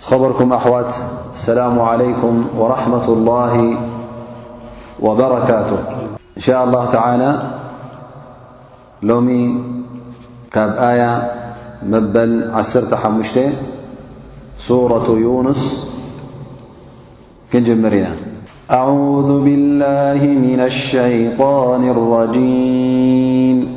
خبركم أوات السلام عليكم ورحمة الله وبركاته إن شاء الله تعالى لمي كاب آية مبل عسرتحمشت سورة يونس كنجمرنا أعوذ بالله من الشيطان الرجيم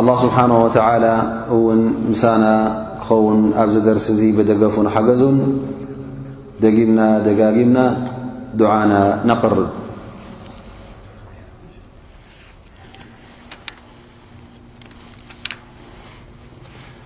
ኣላህ ስብሓነሁ ወተዓላ እውን ምሳና ክኸውን ኣብዚ ደርሲ እዚ ብደገፉን ሓገዙን ደጊምና ደጋጊምና ዱዓና ነቕርብ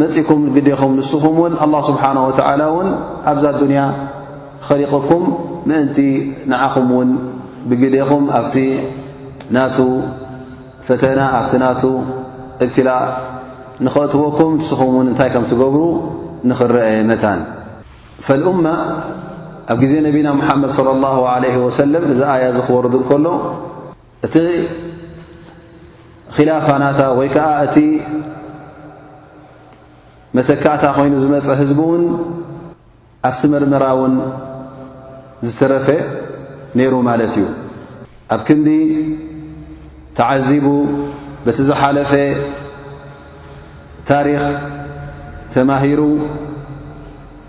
መጺኩም ግዴኹም ንስኹም ውን ኣላህ ስብሓነ ወተዓላ ውን ኣብዛ ኣዱንያ ኸሊቐኩም ምእንቲ ንዓኹም ውን ብግዴኹም ኣብቲ ናቱ ፈተና ኣብቲ ናቱ እብትላእ ንኸእትወኩም ንስኹም ውን እንታይ ከም ትገብሩ ንኽረአ መታን ፈልኡማ ኣብ ግዜ ነቢና ሙሓመድ ሰለ ላሁ ዓለይሂ ወሰለም እዚ ኣያ እዚ ክወርድ እንከሎ እቲ ኺላፋ ናታ ወይ ከዓ እቲ መተካእታ ኮይኑ ዝመፀ ህዝቢ እውን ኣብቲ መርመራ እውን ዝተረፈ ነይሩ ማለት እዩ ኣብ ክንዲ ተዓዚቡ በቲ ዝሓለፈ ታሪኽ ተማሂሩ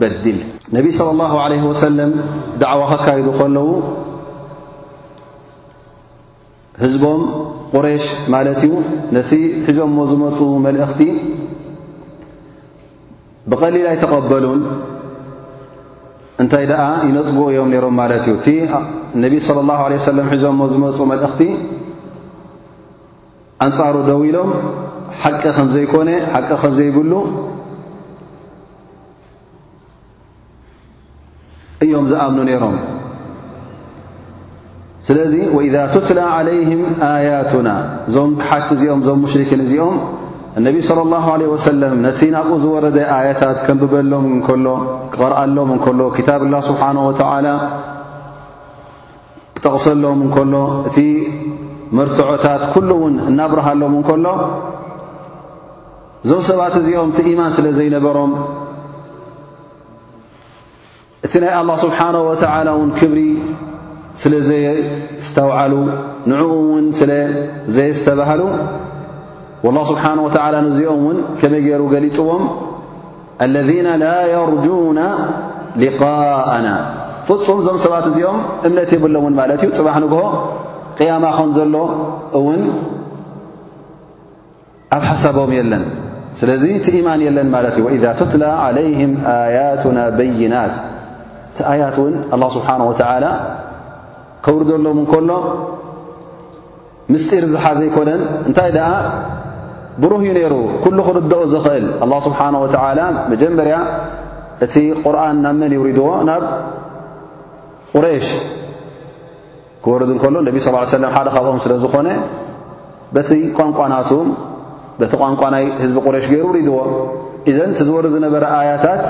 በድል ነቢ صለ ላሁ ዓለህ ወሰለም ዳዕዋ ከካይዱ ከለዉ ህዝቦም ቁሬሽ ማለት እዩ ነቲ ሒዞሞ ዝመፁ መልእኽቲ ብቐሊል ኣይተቐበሉን እንታይ ደኣ ይነፅጉ እዮም ነይሮም ማለት እዩ እቲ ነቢ ስለ ላሁ ለ ሰለም ሒዞሞ ዝመፁ መልእኽቲ ኣንፃሩ ደው ኢሎም ሓቂ ከምዘይኮነ ሓቂ ከምዘይብሉ እዮም ዝኣምኑ ነይሮም ስለዚ ወኢዛ ትትላ ዓለይህም ኣያቱና እዞም ሓቲ እዚኦም እዞም ሙሽርኪን እዚኦም እነቢ ስለ ላሁ ለ ወሰለም ነቲ ናብኡ ዝወረደ ኣያታት ከንብበሎም እንከሎ ክቐርኣሎም እንከሎ ክታብ ላ ስብሓን ወተዓላ ክጠቕሰሎም እንከሎ እቲ መርትዖታት ኩሉ እውን እናብርሃሎም እንከሎ እዞም ሰባት እዚኦም እቲ ኢማን ስለ ዘይነበሮም እቲ ናይ ኣላ ስብሓነ ወተዓላ እውን ክብሪ ስለ ዘየስተውዓሉ ንዕኡ እውን ስለ ዘየስተባህሉ ወላ ስብሓን ወተዓላ ንዚኦም እውን ከመይ ገይሩ ገሊፅዎም ኣለذና ላ የርጁና ሊቃእና ፍፁም እዞም ሰባት እዚኦም እምነት የብሎምን ማለት እዩ ፅባሕ ንግሆ ቅያማ ከም ዘሎ እውን ኣብ ሓሳቦም የለን ስለዚ እቲ ኢማን የለን ማለት እዩ ወኢዛ ቱትላ ዓለይህም ኣያቱና በይናት እቲ ኣያት እውን ኣላ ስብሓን ወተላ ከውርደሎም እንከሎ ምስጢር ዝሓዘ ኣይኮነን እንታይ ደኣ ብሩህ እዩ ነይሩ ኩሉ ክርድኦ ዝኽእል ኣላ ስብሓን ወተላ መጀመርያ እቲ ቁርን ናብ መን ይውሪድዎ ናብ ቁረሽ ክወርድ እንከሎ ነቢ ስ ሰለም ሓደ ካብኦም ስለ ዝኾነ በቲ ቋንቋ ናቱ በቲ ቋንቋ ናይ ህዝቢ ቁሬሽ ገይሩ ውሪድዎ እዘን እቲ ዝወርድ ዝነበረ ኣያታት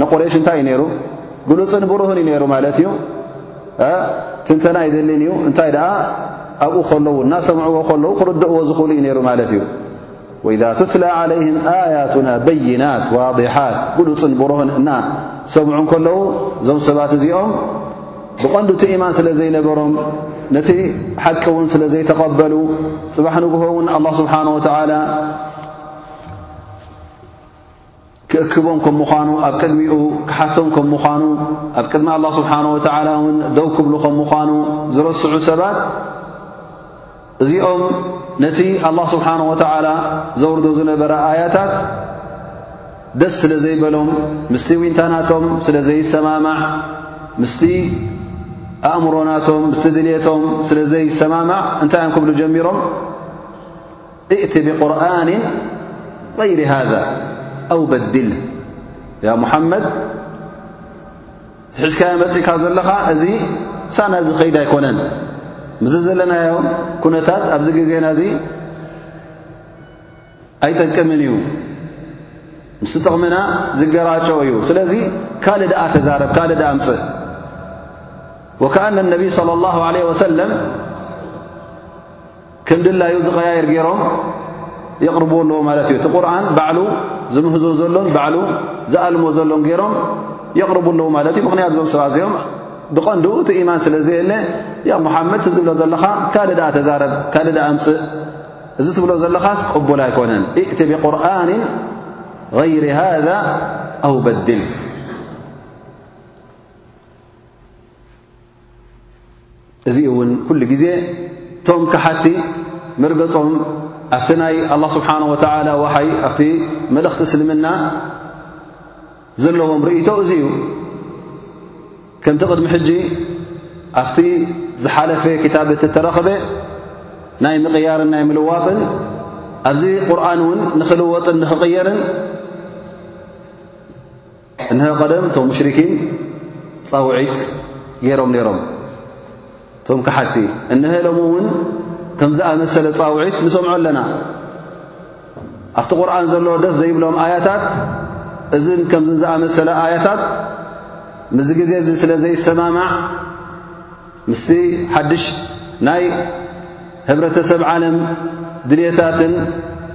ንቁሬሽ እንታይ እዩ ነይሩ ግሉፅን ብሩህን እዩ ነይሩ ማለት እዩ ትንተና ይድልን እዩ እንታይ ደኣ ኣብኡ ከለዉ እናሰምዕዎ ከለዉ ክርድእዎ ዝኽእሉ እዩ ነይሩ ማለት እዩ ወኢዛ ትትላ ዓለይህም ኣያቱና በይናት ዋድሓት ብሉፅን ብሩህን እና ሰምዑ ከለዉ እዞም ሰባት እዚኦም ብቐንዱ እቲ ኢማን ስለ ዘይነበሮም ነቲ ሓቂ እውን ስለ ዘይተቐበሉ ፅባሕ ንግሆ እውን ኣላ ስብሓን ወተዓላ ክእክቦም ከም ምዃኑ ኣብ ቅድሚኡ ክሓቶም ከም ምዃኑ ኣብ ቅድሚ ኣላ ስብሓን ወተዓላ እውን ደው ክብሉ ከም ምዃኑ ዝረስዑ ሰባት እዚኦም ነቲ ኣላህ ስብሓን ወተዓላ ዘውርዶ ዝነበረ ኣያታት ደስ ስለ ዘይበሎም ምስቲ ዊንታናቶም ስለ ዘይሰማማዕ ምስቲ ኣእምሮናቶም ምስቲ ድልቶም ስለ ዘይሰማማዕ እንታይ እዮም ክብሉ ጀሚሮም እእቲ ብቁርን غይሪ ሃذ ኣው በድል ያ ሙሓመድ ትሕዝካዮ መፅእካ ዘለኻ እዚ ሳና እዚ ኸይድ ኣይኮነን ምዝ ዘለናዮ ኩነታት ኣብዚ ግዜና እዚ ኣይጠቅምን እዩ ምስ ጥቕምና ዝገራጮ እዩ ስለዚ ካልእ ድኣ ተዛረብ ካልእ ድኣ ኣምፅእ ወከኣነ ነቢይ صለ ላሁ ለ ወሰለም ከም ድላዩ ዝቐያየር ገይሮም የቕርብዎ ኣለዎ ማለት እዩ። እቲ ቁርን ባዕሉ ዝምህዞ ዘሎን ባዕሉ ዝኣልሞ ዘሎን ገይሮም የቕርቡ ኣለዉ ማለት እዩ። ምኽንያት እዞም ሰባት እዚኦም ብቐንዱ እቲ ኢማን ስለ ዘየለ ያ ሙሓመድ እቲ ዝብሎ ዘለኻ ካልእ ድኣ ተዛረብ ካልእ ድኣ ኣምፅእ እዚ ትብሎ ዘለኻስ ቅቡል ኣይኮነን እእቲ ብቁርን غይሪ ሃذ ኣው በድል እዚ እውን ኩሉ ግዜ እቶም ካሓቲ መርገጾም ኣብቲ ናይ ኣላ ስብሓን ወተዓላ ዋሓይ ኣብቲ መልእኽቲ እስልምና ዘለዎም ርእቶ እዚ እዩ ከምቲ ቕድሚ ሕጂ ኣብቲ ዝሓለፈ ክታብ እትተረኽበ ናይ ምቕያርን ናይ ምልዋጥን ኣብዚ ቁርን እውን ንኽልወጥን ንኽቕየርን እነሀ ቀደም እቶም ሙሽሪኪን ፃውዒት ገይሮም ነይሮም እቶም ክሓቲ እነሀ ሎሚ እውን ከምዝኣመሰለ ፃውዒት ንሰምዖ ኣለና ኣብቲ ቁርን ዘሎ ደስ ዘይብሎም ኣያታት እዚ ከምዚ ዝኣመሰለ ኣያታት ምዚ ግዜ እዚ ስለ ዘይሰማማዕ ምስ ሓድሽ ናይ ህብረተሰብ ዓለም ድልታትን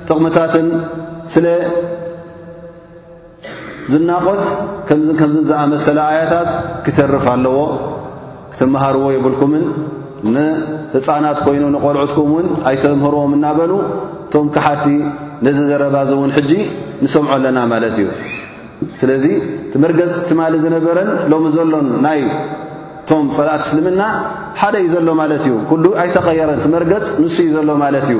ጥቕምታትን ስለ ዝናቖት ከምዝን ከምዝን ዝኣመሰለ ኣያታት ክተርፍ ኣለዎ። ክትመሃርዎ የብልኩምን ንህፃናት ኮይኑ ንቆልዑትኩም እውን ኣይተምህርዎም እናበሉ እቶም ክሓቲ ነዚ ዘረባ እዚ እውን ሕጂ ንሰምዖ ኣለና ማለት እዩ ስለዚ እቲ መርገፂ ትማሊ ዝነበረን ሎሚ ዘሎን ናይ እቶም ፀላእት እስልምና ሓደ እዩ ዘሎ ማለት እዩ ኩሉ ኣይተቐየረን እቲ መርገፅ ንሱ እዩ ዘሎ ማለት እዩ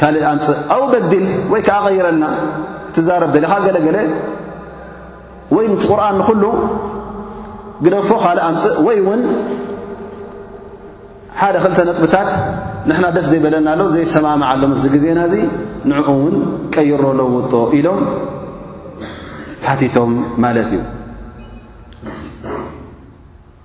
ካልእ ኣምጽእ ኣው በድል ወይ ከኣ ቐይረልና ክትዛረብ ደሊኻ ገለገለ ወይ ንቲ ቁርን ንኹሉ ግደፎ ካልእ ኣምጽእ ወይ እውን ሓደ ክልተ ነጥብታት ንሕና ደስ ዘይበለና ኣሎ ዘይሰማምዓ ኣሎ ምስዚ ግዜና እዚ ንዕኡ እውን ቀይሮ ለውጦ ኢሎም ሓቲቶም ማለት እዩ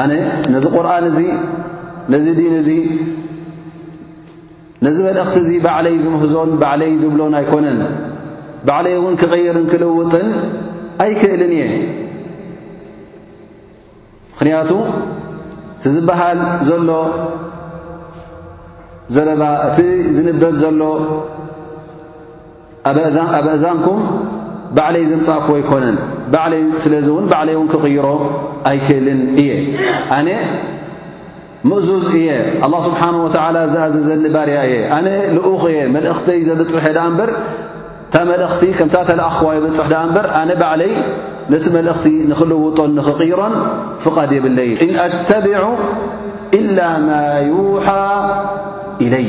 ኣነ ነዚ ቁርን እዚ ነዚ ዲን እዚ ነዚ መልእኽቲ እዚ ባዕለይ ዝምህዞን ባዕለይ ዝብሎን ኣይኮነን ባዕለይ እውን ክቕይርን ክልውጥን ኣይክእልን እየ ምኽንያቱ እቲ ዝበሃል ዘሎ ዘረባ እቲ ዝንበብ ዘሎ ኣብ ኣእዛንኩም ባዕለይ ዘምጻእኩዎ ኣይኮነን ባዕለይ ስለዚ እውን ባዕለይ እውን ክቕይሮ ኣይክእልን እየ ኣነ ምእዙዝ እየ ኣላ ስብሓን ወተዓላ ዝኣዘዘኒ ባርያ እየ ኣነ ልኡኽ እየ መልእኽተይ ዘብፅሐ ድኣ እምበር እታ መልእኽቲ ከምታ ተለኣኽዋ የብፅሕ ድኣ እምበር ኣነ ባዕለይ ነቲ መልእኽቲ ንኽልውጦን ንኽቕይሮን ፍቓድ የብለይ እን ኣተቢዑ ኢላ ማ ዩሓ ኢለይ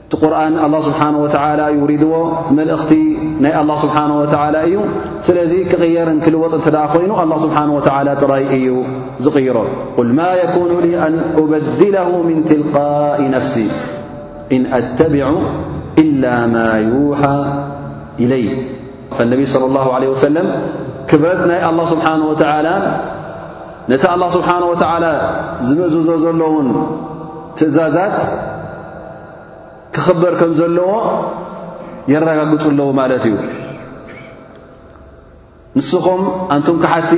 እቲ ቁርን ኣላ ስብሓን ወተዓላ እዩ ውሪድዎ እቲ መልእኽቲ ናይ ኣላ ስብሓን ወተዓላ እዩ ስለዚ ክቕየርን ክልወጥ እንተ ደኣ ኾይኑ ኣላ ስብሓን ወተዓላ ጥራይ እዩ ዝቕይሮ ቁል ማ የኩኑ ሊ ኣን ኡበድለሁ ምን ትልቃኢ ነፍሲ እን ኣተቢዑ ኢላ ማ ዩሓ ኢለይ ፈነቢ ስለ ላሁ ለ ወሰለም ክብረት ናይ ኣላ ስብሓን ወተዓላ ነቲ ኣላ ስብሓን ወተዓላ ዝምእዝዞ ዘለዉን ትእዛዛት ክኽበር ከም ዘለዎ የረጋግጹ ኣለዉ ማለት እዩ። ንስኹም ኣንቱም ክሓቲ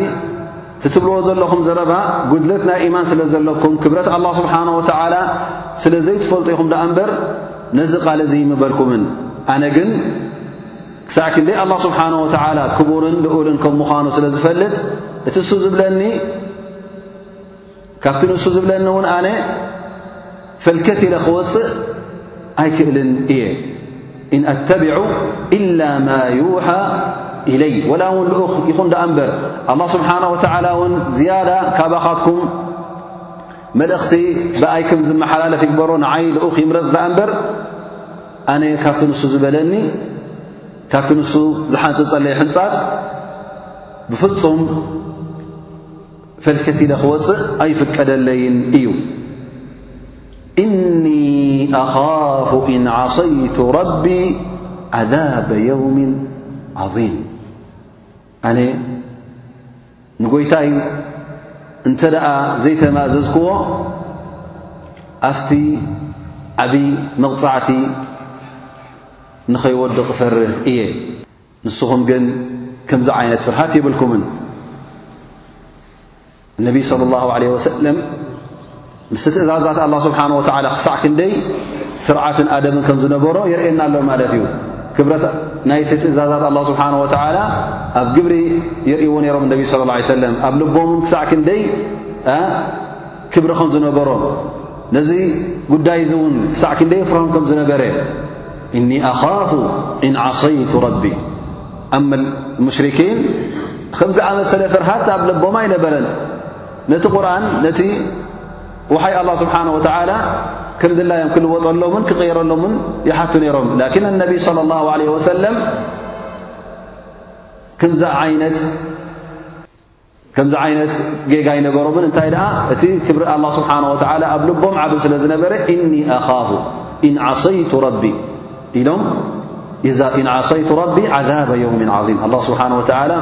እቲ ትብልዎ ዘለኹም ዘረባ ጉድለት ናይ ኢማን ስለ ዘለኩም ክብረት ኣላ ስብሓን ወተዓላ ስለ ዘይትፈልጡ ኢኹም ደኣ እምበር ነዚ ቓል እዙይ ምበልኩምን ኣነ ግን ክሳዕ ክንደይ ኣላ ስብሓን ወተዓላ ክቡርን ልኡልን ከም ምዃኑ ስለ ዝፈልጥ እቲ እሱ ዝብለኒ ካብቲ ንሱ ዝብለኒ እውን ኣነ ፈልከት ኢለ ክወፅእ ኣይክእልን እየ እን ኣተቢዑ ኢላ ማ ዩሓ ኢለይ ወላ እውን ልኡኽ ይኹን ዳኣ እምበር ኣላ ስብሓን ወተዓላ እውን ዝያዳ ካባኻትኩም መልእኽቲ ብኣይ ከም ዝመሓላለፍ ይግበሮ ንዓይ ልኡኽ ይምረፅ ዳኣ እምበር ኣነ ካብቲ ንሱ ዝበለኒ ካብቲ ንሱ ዝሓንፅፀለይ ሕንፃፅ ብፍፁም ፈልከት ኢለ ክወጽእ ኣይፍቀደለይን እዩ። እኒ ኣኻፉ እን ዓሰይቱ ረቢ ዓዛበ የውም ዓም ኣነ ንጐይታይ እንተ ደኣ ዘይተማእዘዝክዎ ኣብቲ ዓብዪ መቕጻዕቲ ንኸይወድቕ እፈርህ እየ። ንስኹም ግን ከምዚ ዓይነት ፍርሃት የብልኩምን እነቢይ صለ ላሁ ለ ወሰለም ምስቲ ትእዛዛት ኣላ ስብሓን ወተዓላ ክሳዕ ክንደይ ስርዓትን ኣደብን ከም ዝነበሮ የርእየና ኣሎ ማለት እዩ ክብረት ናይቲ ትእዛዛት ኣላ ስብሓን ወተዓላ ኣብ ግብሪ የርእይዎ ነይሮም እነቢ ስለ ላ ሰለም ኣብ ልቦምን ክሳዕ ክንደይ ክብሪ ከም ዝነበሮም፣ ነዚ ጉዳይ እዚ እውን ክሳዕ ክንደይ የፍርሆም ከም ዝነበረ እኒ ኣኻፉ እን ዓሰይቱ ረቢ ኣመል ሙሽርኪን ከምዚ ኣመሰለ ፍርሃት ኣብ ለቦም ኣይነበረን ነቲ ቁርን ነቲ ውሓይ ኣላ ስብሓን ወተዓላ ከም ድላዮም ክልወጠሎምን ክቕይረሎምን ይሓቱ ነይሮም ላኪን ኣነቢይ صለ ላ ለ ወሰለም ከምዚ ዓይነት ከምዚ ዓይነት ጌጋ ኣይነበሮምን እንታይ ደኣ እቲ ክብሪ ኣላ ስብሓን ወተዓላ ኣብ ልቦም ዓብ ስለ ዝነበረ እኒ ኣኻፉ ኢን ዓሰይቱ ረቢ ኢሎም እዛ ኢን ዓሰይቱ ረቢ ዓዛበ የውምን ዓም ኣላ ስብሓን ወተዓላ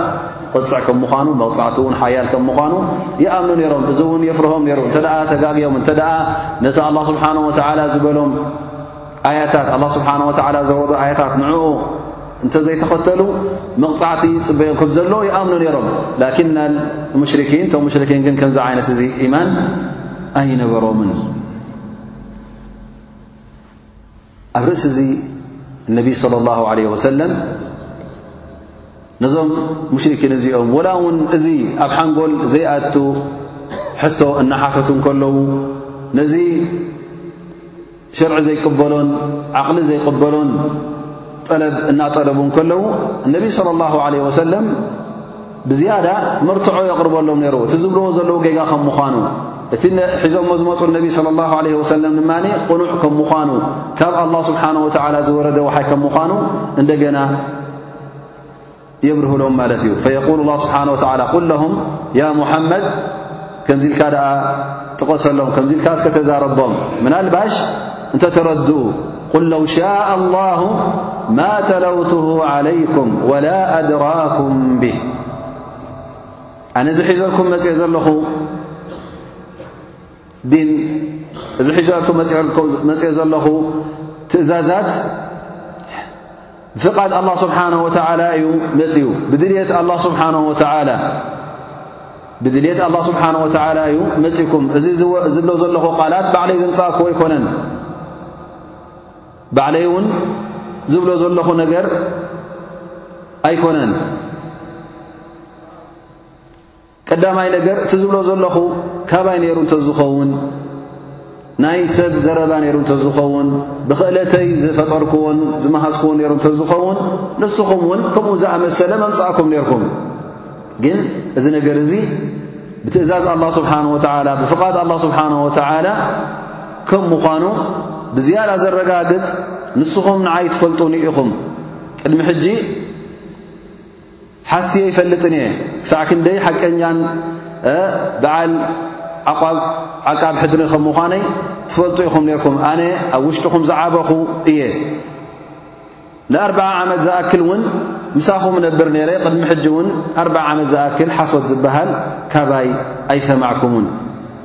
ቕፅዕ ከም ምዃኑ መቕፃዕቲ እውን ሓያል ከም ምዃኑ ይኣምኑ ነይሮም እዚ እውን የፍርሆም ነይሩ እንተ ተጋግዮም እንተ ነቲ ኣላ ስብሓን ወተዓላ ዝበሎም ኣያታት ኣላ ስብሓን ወተዓላ ዘወርዶ ኣያታት ንዕኡ እንተ ዘይተኸተሉ መቕጻዕቲ ጽበዮ ክብ ዘሎ ይኣምኑ ነይሮም ላኪን ሙሽርኪን እቶም ሙሽርኪን ግን ከምዚ ዓይነት እዚ ኢማን ኣይነበሮምን ኣብ ርእሲ እዚ እነቢ ስለ ላሁ ዓለህ ወሰለም ነዞም ሙሽርኪን እዚኦም ወላ እውን እዚ ኣብ ሓንጎል ዘይኣቱ ሕቶ እናሓተቱ እንከለዉ ነዚ ሸርዒ ዘይቅበሎን ዓቕሊ ዘይቕበሎን ጠለብ እናጠለቡ እንከለዉ እነቢ ስለ ላሁ ዓለ ወሰለም ብዝያዳ መርትዖ የቕርበሎም ነይሩ እቲ ዝብልዎ ዘለዉ ጌጋ ከም ምዃኑ እቲ ሒዞሞ ዝመፁ ነቢ ስለ ላሁ ዓለ ወሰለም ድማ ቕኑዕ ከም ምዃኑ ካብ ኣላ ስብሓን ወተዓላ ዝወረደ ውሓይ ከም ምዃኑ እንደገና የብርህሎም ማለት እዩ ፈየቁል ላ ስብሓን ወተላ ቁል ለሁም ያ ሙሓመድ ከምዚ ኢልካ ደኣ ጥቐሰሎም ከምዚ ኢልካ እስከ ተዛረቦም ምናልባሽ እንተ ተረድኡ ቁል ለው ሻء ላሁ ማ ተለውትሁ ዓለይኩም ወላ ኣድራኩም ብህ ኣነ እዚ ሒዘልኩም መፅ ዘለኹ ዲን እዚ ሒዘልኩም መፅኦ ዘለኹ ትእዛዛት ብፍቓድ ኣላህ ስብሓነሁ ወተዓላ እዩ መጺኡ። ብድልየት ኣላህ ስብሓነሁ ወተዓላ ብድልየት ኣላህ ስብሓነሁ ወተዓላ እዩ መጺእኩም። እዚ ዝብሎ ዘለኹ ቃላት ባዕለይ ዘምጻእኩዎ ኣይኮነን። ባዕለይ እውን ዝብሎ ዘለኹ ነገር ኣይኮነን። ቀዳማይ ነገር እቲ ዝብሎ ዘለኹ ካባይ ነይሩ እንተዝኸውን ናይ ሰብ ዘረባ ነይሩ እንተዝኸውን ብኽእለተይ ዝፈጠርክዎን ዝመሃዝክዎን ነይሩ እንተዝኸውን ንስኹም እውን ከምኡ ዝኣመሰለ መምጻእኩም ነይርኩም ግን እዚ ነገር እዚ ብትእዛዝ ኣላ ስብሓን ወተዓላ ብፍቓድ ኣላ ስብሓን ወተዓላ ከም ምዃኑ ብዝያዳ ዘረጋግጽ ንስኹም ንዓይ ትፈልጡኒ ኢኹም ቅድሚ ሕጂ ሓስየ ኣይፈልጥን እየ ክሳዕ ክንደይ ሓቀኛን በዓል ዓቃብ ሕድሪ ከም ምዃነይ ትፈልጡ ኢኹም ኔርኩም። ኣነ ኣብ ውሽጥኹም ዝዓበኹ እየ። ንኣርብዓ ዓመት ዝኣክል እውን ምሳኹም እነብር ነይረ። ቅድሚ ሕጂ እውን ኣርብዓ ዓመት ዝኣክል ሓሶት ዝበሃል ካባይ ኣይሰማዕኩምን።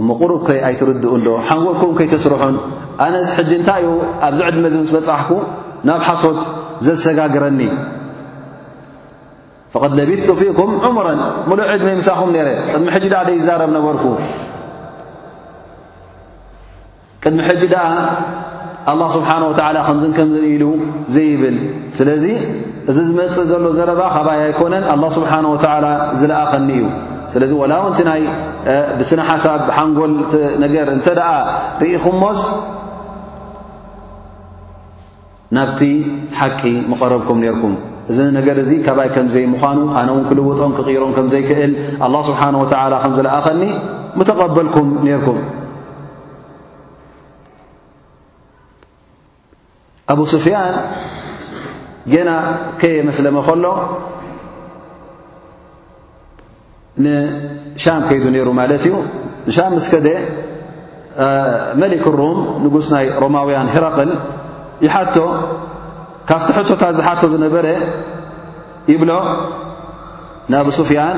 እሞ ቁሩብ ከይ ኣይትርድኡን ዶ ሓንጎልኩም ከይተስርሑን ኣነስ ሕጂ እንታይ እዩ ኣብዚ ዕድመ እዚ ምስ በጻሕኩ ናብ ሓሶት ዘሰጋግረኒ ፈቐድ ለቢቱ ፊኩም ዑምረን ሙሉእ ዕድመ ምሳኹም ነረ ቅድሚ ሕጂ ደኣ ደይዛረብ ነበርኩ ቅድሚ ሕጂ ደኣ ኣላህ ስብሓን ወተዓላ ከምዝን ከምዝን ኢሉ ዘይብል ስለዚ እዚ ዝመጽእ ዘሎ ዘረባ ካባይ ኣይኮነን ኣላ ስብሓን ወተዓላ ዝለኣኸኒ እዩ ስለዚ ወላ ውንቲ ናይ ብስነ ሓሳብ ሓንጎል ነገር እንተ ደኣ ርኢኹሞስ ናብቲ ሓቂ ምቐረብኩም ኔርኩም። እዚ ነገር እዚ ካባይ ከም ዘይምዃኑ ኣነ ውን ክልውጦን ክቕይሮን ከም ዘይክእል ኣላህ ስብሓነ ወተዓላ ከም ዝለኣኸኒ ምተቐበልኩም ኔርኩም። ኣቡ ስፍያን ገና ከየመስለመ ከሎ ንሻም ከይዱ ነይሩ ማለት እዩ ንሻም ምስ ከደ መሊክ ሩም ንጉስ ናይ ሮማውያን ሂረቅል ይሓቶ ካብቲ ሕቶታት ዝሓቶ ዝነበረ ይብሎ ንኣብ ሱፍያን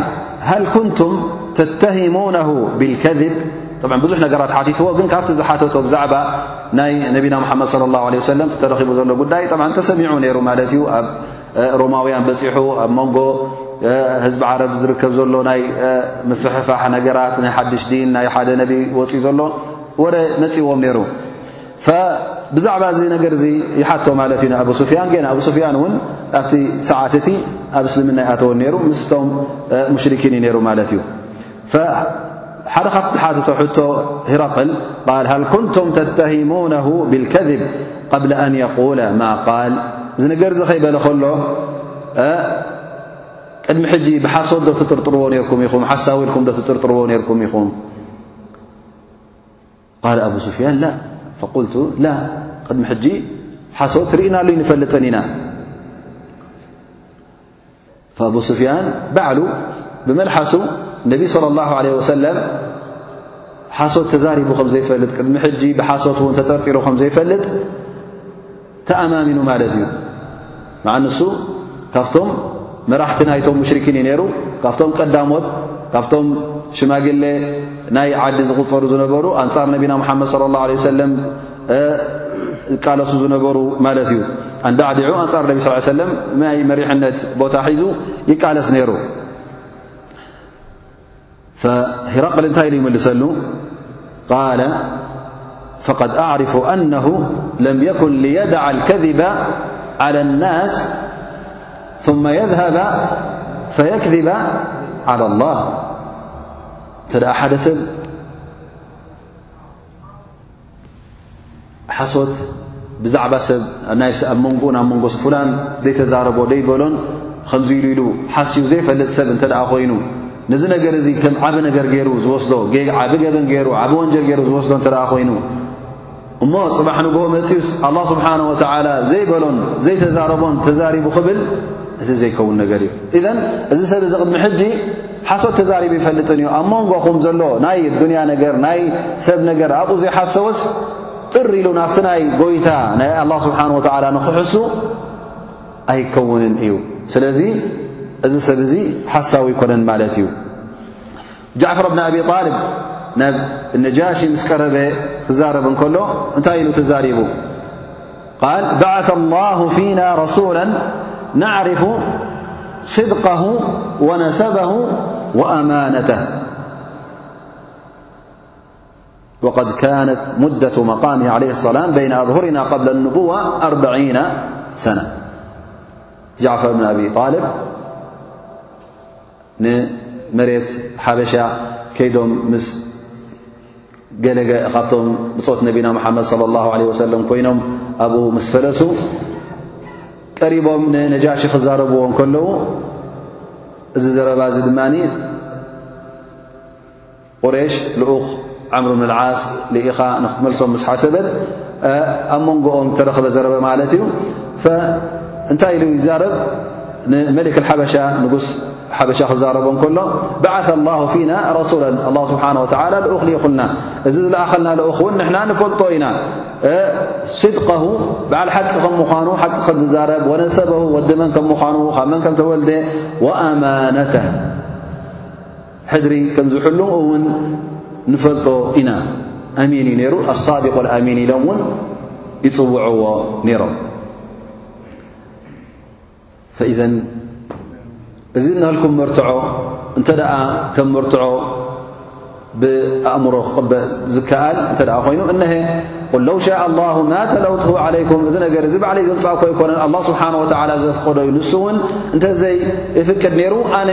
ሃል ኩንቱም ተተሂሙነ ብልከذብ ብ ብዙሕ ነገራት ሓቲትዎ ግን ካብቲ ዝሓተቶ ብዛዕባ ናይ ነቢና ሓመድ صለ ه ለ ሰለም ተረኺቡ ዘሎ ጉዳይ ተሰሚዑ ነይሩ ማለት እዩ ሮማውያን በጺሑ ኣብ መንጎ ህዝቢ ዓረብ ዝርከብ ዘሎ ናይ ምፍሕፋሕ ነገራት ናይ ሓድሽ ዲን ናይ ሓደ ነቢ ወፅዩ ዘሎ ወረ መጺዎም ነይሩ ብዛዕባ እዚ ነገር እዚ ይሓቶ ማለት እዩ ንኣብ ሱፍያን ገና ኣብ ሱፍያን እውን ኣብቲ ሰዓት እቲ ኣብ እስልምና ይኣተወን ነይሩ ምስቶም ሙሽርኪን እዩ ነይሩ ማለት እዩ حد خف ح رقل قال هل كنتم تتهمونه بالكذب قبل أن يقول ما قال نجر يبل ل قدم جي بصت تتررዎ ኹ ك رዎ ركم ኹم ቃለ ኣቡ ሱፍያን ላ ፈቁልቱ ላ ቅድሚ ሕጂ ሓሶት ርኢና ሉይ ንፈልጥን ኢና ኣቡ ሱፍያን ባዕሉ ብመልሓሱ ነቢ صለ ላሁ ለ ወሰለም ሓሶት ተዛሪቡ ከም ዘይፈልጥ ቅድሚ ሕጂ ብሓሶት እውን ተጠርጢሩ ከም ዘይፈልጥ ተኣማሚኑ ማለት እዩ መዓ ንሱ ካብቶም መራሕቲ ናይቶም ሙሽርኪን እዩ ነይሩ ካብቶም ቀዳሞት ካብቶም ሽማግሌ ናይ ዓዲ ዝቝጸሩ ዝነበሩ ኣንጻር ነቢና ሙሓመድ صለ ላه ለ ሰለም ዝቃለሱ ዝነበሩ ማለት እዩ ኣንዳዕዲዑ ኣንጻር ነቢ ስ ሰለም ናይ መሪሕነት ቦታ ሒዙ ይቃለስ ነይሩ فهرقل انت له يملسل قال فقد أعرف أنه لم يكن ليدع الكذب على الناس ثم يذهب فيكذب على الله ت أ حد سب ሓሶት ብዛዕባ ሰብ ኣብ መንጎኡን ኣብ መንጎ ስፉላን ዘይተዛረቦ ደይበሎን ከምዚ ኢሉ ኢሉ ሓስዩ ዘይፈልጥ ሰብ እንተ ደኣ ኮይኑ ነዚ ነገር እዚ ከም ዓብ ነገር ገይሩ ዝወስዶ ዓብ ገበን ገይሩ ዓብ ወንጀል ገይሩ ዝወስዶ እንተ ደኣ ኾይኑ እሞ ጽባሕ ንግሆ መጺኡስ ኣላ ስብሓን ወተዓላ ዘይበሎን ዘይተዛረቦን ተዛሪቡ ክብል እዚ ዘይከውን ነገር እዩ እዘን እዚ ሰብ እዚ ቕድሚ ሕጂ ሓሶት ተዛሪቡ ይፈልጥን እዩ ኣብ መንጎኹም ዘሎ ናይ ኣዱንያ ነገር ናይ ሰብ ነገር ኣብኡ ዘይሓሰወስ ጥር ኢሉ ናብቲ ናይ ጎይታ ናይ ኣላ ስብሓን ወተዓላ ንኽሕሱ ኣይከውንን እዩ ስለዚ እዚ ሰብ እዚ ሓሳዊ ኣይኮነን ማለት እዩ ጃዕፈር ብን ኣቢ ጣልብ ናብ ነጃሺ ምስ ቀረበ ክዛረብ እንከሎ እንታይ ኢሉ ተዛሪቡ قال بعث الله فينا رسولا نعرف صدقه ونسبه وأمانته وقد كانت مدة مقامه عليه السلام بين أظهرنا قبل النبوة أربعين سنة عفر بن أبي الب ንመሬት ሓበሻ ከይዶም ምስ ገለ ካብቶም ብጾት ነቢና መሓመድ صለ ላሁ ለ ወሰለም ኮይኖም ኣብኡ ምስ ፈለሱ ቀሪቦም ንነጃሺ ክዛረብዎ ከለዉ እዚ ዘረባ እዚ ድማ ቁሬሽ ልኡኽ ዓምር ብን ልዓስ ልኢኻ ንክትመልሶም ምስ ሓሰበት ኣብ መንጎኦም ተረኽበ ዘረበ ማለት እዩ እንታይ ኢሉ ይዛረብ ንመሊክ ሓበሻ ንጉስ ሓበሻ ክዛረቦ እንከሎ ባዓث ላه ፊና ረሱላ ኣ ስብሓ ወላ ልኡኽ ልኢኹልና እዚ ዝለኣኸልና ልኡኽ እውን ንሕና ንፈልጦ ኢና ስድቀሁ በዓል ሓቂ ከም ምዃኑ ሓቂ ከም ዝዛረብ ወነሰበሁ ወዲ መን ከም ምዃኑ ካብ መን ከም ተወልደ ወኣማነተ ሕድሪ ከም ዝሕሉ እውን ንፈልጦ ኢና ኣሚን እዩ ነይሩ ኣሳዲቅ ኣሚን ኢሎም እውን ይፅውዕዎ ነይሮም ፈኢዘን እዚ ናልኩም መርትዖ እንተ ደኣ ከም መርትዖ ብኣእምሮ ክቕበ ዝከኣል እንተ ደኣ ኮይኑ እነሀ ቁል ለው ሻእ ኣላሁ ማ ተለውትሁ ዓለይኩም እዚ ነገር እዚ ባዕለይ ዘምጻእኮ ኣይኮነን ኣላ ስብሓን ወተዓላ ዘፍቀዶ እዩ ንሱ እውን እንተዘይ እፍቅድ ነይሩ ኣነ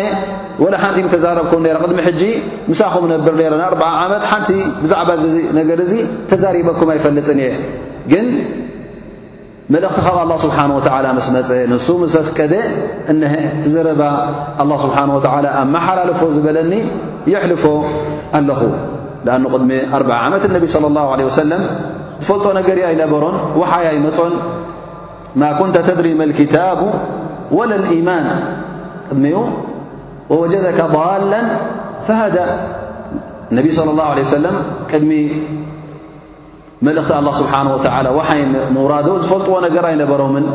ወላ ሓንቲ ምተዛረብኩም ነረ ቅድሚ ሕጂ ምሳኹም ነብር ነረ ንኣርብዓ ዓመት ሓንቲ ብዛዕባ ነገር እዚ ተዛሪበኩም ኣይፈልጥን እየ ግን መልእኽቲ ካብ ኣላህ ስብሓን ወተዓላ ምስ መጸ ንሱ ምስ ኣፍቀደ እነሀ እቲ ዘረባ ኣላህ ስብሓን ወተዓላ ኣመሓላልፎ ዝበለኒ የሕልፎ ኣለኹ ዳኣ ንቕድሚ ኣርዓ ዓመት እነቢ صለ ላሁ ለ ወሰለም ዝፈልጦ ነገር ዩ ኣይነበሮን ውሓይ ኣይመጾን ማ ኩንተ ተድሪ መልክታቡ ወለ ልኢማን ቅድሚኡ ወወጀደካ ضላ ፈሃዳ እነቢ صለ ላሁ ለ ወሰለም ቅድሚ መልእኽቲ ኣላ ስብሓን ወተዓላ ዋሓይ ምውራዶ ዝፈልጥዎ ነገር ኣይነበሮምን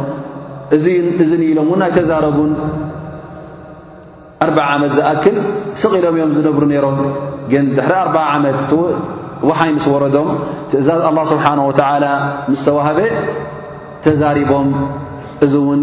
እእዝን ኢሎም እውን ኣይተዛረቡን ኣርዓ ዓመት ዝኣክል ስቕ ኢሎም እዮም ዝነብሩ ነይሮም ግን ድሕሪ ኣርዓ ዓመት ዋሓይ ምስ ወረዶም ትእዛዝ ኣላ ስብሓን ወተዓላ ምስ ተዋህበ ተዛሪቦም እዚ እውን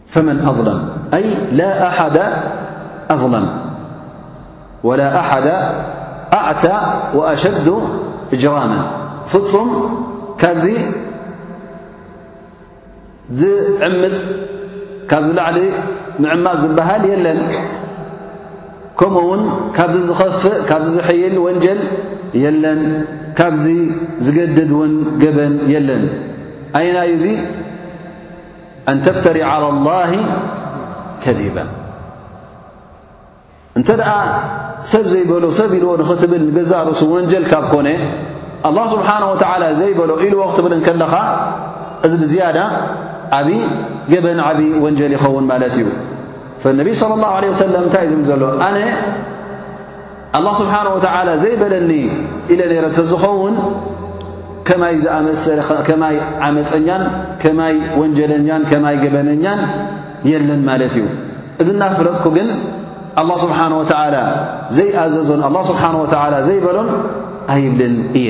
ፈመን ኣظለም ኣይ ላ ኣሓደ ኣظለም ወላ ኣሓደ ኣዕታ ወኣሸዱ እጅራማ ፍፁም ካብዚ ዝዕምፅ ካብዚ ላዕሊ ምዕማፅ ዝበሃል የለን ከምኡ ውን ካብዚ ዝኸፍእ ካብዚ ዝሕይል ወንጀል የለን ካብዚ ዝገድድ ውን ገበን የለን ኣይናይ እዙ ኣን ተፍተሪ ዓላ ላሂ ከዚባ እንተ ደኣ ሰብ ዘይበሎ ሰብ ኢልዎ ንኽትብል ንገዛእ ርእሱ ወንጀል ካብ ኮነ ኣላህ ስብሓን ወተዓላ ዘይበሎ ኢልዎ ክትብል እንከለኻ እዚ ብዝያዳ ዓብዪ ገበን ዓብዪ ወንጀል ይኸውን ማለት እዩ ፈነቢይ ስለ ላሁ ዓለ ወሰለም እንታይ እዩ ዝብል ዘሎ ኣነ ኣላህ ስብሓን ወተዓላ ዘይበለኒ ኢለ ነይረ እንተዝኸውን ከማይ ዝኣመሰለ ከማይ ዓመፀኛን ከማይ ወንጀለኛን ከማይ ገበነኛን የለን ማለት እዩ እዚ እናፍለጥኩ ግን ኣላ ስብሓን ወተዓላ ዘይኣዘዞን ኣላ ስብሓን ወተዓላ ዘይበሎን ኣይብልን እየ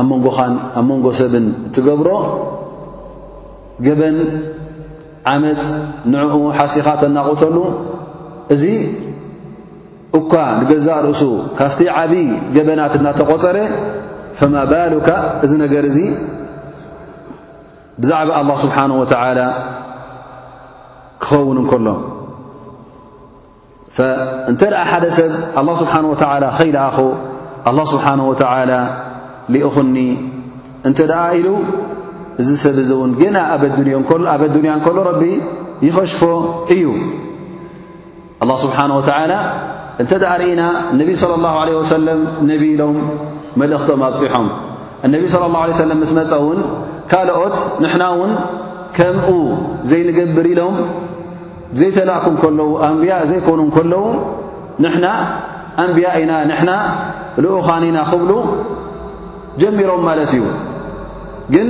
ኣብ መንጎኻን ኣብ መንጎ ሰብን እትገብሮ ገበን ዓመፅ ንዕኡ ሓሲኻ ተናቑተሉ እዚ እኳ ንገዛእ ርእሱ ካብቲ ዓብዪ ገበናት እናተቖፀረ ፈማ ባሉካ እዚ ነገር እዚ ብዛዕባ ኣላ ስብሓን ወተዓላ ክኸውን እንከሎ እንተ ሓደ ሰብ ኣላ ስብሓን ወተዓላ ኸይለኣኾ ኣላ ስብሓን ወተዓላ ልእኹኒ እንተ ደኣ ኢሉ እዚ ሰብ እዚ እውን ገና ኣብ ኣዱንያ እንከሎ ረቢ ይኸሽፎ እዩ ኣላ ስብሓን ወተዓላ እንተ ደኣ ርኢና እነቢ ስለ ላሁ ለ ወሰለም ነቢ ኢሎም መልእኽቶም ኣብፂሖም እነቢ ስለ ላሁ ለ ሰለም ምስ መፀ እውን ካልኦት ንሕና እውን ከምኡ ዘይንገብር ኢሎም ዘይተላእኩ እንከለዉ ኣንብያ ዘይኮኑ እንከለዉ ንሕና ኣንብያ ኢና ንሕና ልኡኻን ኢና ክብሉ ጀሚሮም ማለት እዩ ግን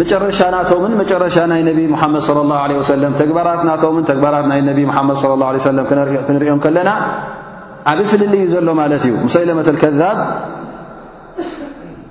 መጨረሻ ናቶምን መጨረሻ ናይ ነቢ ሙሓመድ ለ ላሁ ለ ወሰለም ተግባራት ናቶምን ተግባራት ናይ ነቢ ሙሓመድ ለ ላ ለ ሰለም ክንሪኦ ከለና ዓብ ፍልልይ እዩ ዘሎ ማለት እዩ ሙሰይለመተልከዛብ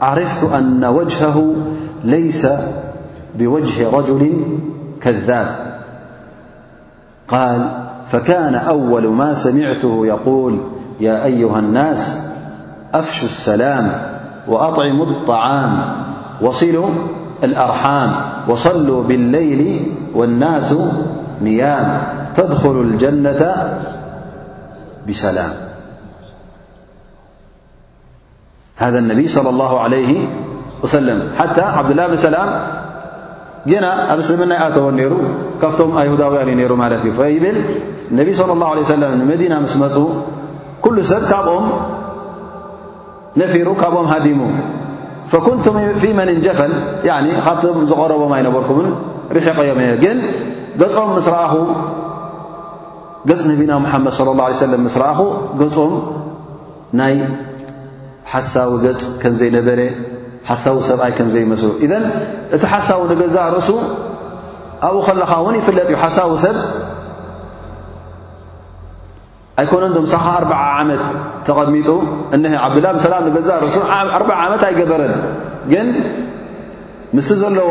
عرفت أن وجهه ليس بوجه رجل كذاب قال فكان أول ما سمعته يقول يا أيها الناس أفشو السلام وأطعم الطعام وصلوا الأرحام وصلوا بالليل والناس نيام تدخل الجنة بسلام ሃذ ነብይ صለ ላሁ ዓለይህ ወሰለም ሓታ ዓብድላ ብን ሰላም ጌና ኣብ እስልምና ይኣተወን ነይሩ ካብቶም ኣይሁዳውያን እዩ ነይሩ ማለት እዩ ፈይብል ነቢ صለ ላሁ ለ ሰለም ንመዲና ምስ መፁ ኩሉ ሰብ ካብኦም ነፊሩ ካብኦም ሃዲሙ ፈኩንቱም ፊ መን እንጀፈል ካብቶም ዝቐረቦም ኣይነበርኩምን ርሒቀዮም እየ ግን ገፆም ምስ ረኣኹ ገፅ ነቢና ሙሓመድ صለ ላه ሰለም ምስ ረኣኹ ገፆም ናይ ሓሳዊ ገጽ ከም ዘይነበረ፣ ሓሳዊ ሰብኣይ ከም ዘይመስሉ። ኢዘን እቲ ሓሳዊ ንገዛእ ርእሱ ኣብኡ ከለኻ እውን ይፍለጥ እዩ። ሓሳዊ ሰብ ኣይኮነን ዶ ምሳኻ ኣርዓ ዓመት ተቐሚጡ እነሀ ዓብዱላ ብሰላም ንገዛእ ርእሱ ኣርዓ ዓመት ኣይገበረን ግን ምስቲ ዘለዎ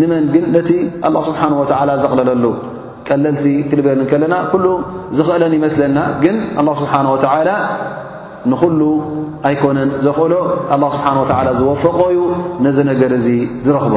ንመን ግን ነቲ ኣላ ስብሓን ወተዓላ ዘቕለለሉ ቀለልቲ ክንበል እንከለና ኩሉ ዝኽእለን ይመስለና ግን ኣላ ስብሓን ወተዓላ ንኹሉ ኣይኮነን ዘኽእሎ ኣላ ስብሓን ወተዓላ ዝወፈቖ እዩ ነዚ ነገር እዚ ዝረኽቦ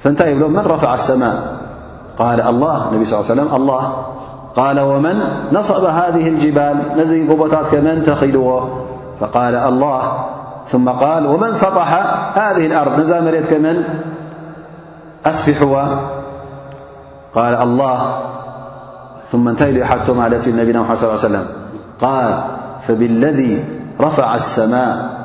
فن ل من رفع السماء قال الله اني صلى عيه سم الله قال ومن نصب هذه الجبال ني جبتت كمن تخلو فقال الله ثم قال ومن سطح هذه الأرض ن مرت كمن أصفحو قال الله ثم انتلحتما لت النبينا محمد صل ل عيه وسلم قال فبالذي رفع السماء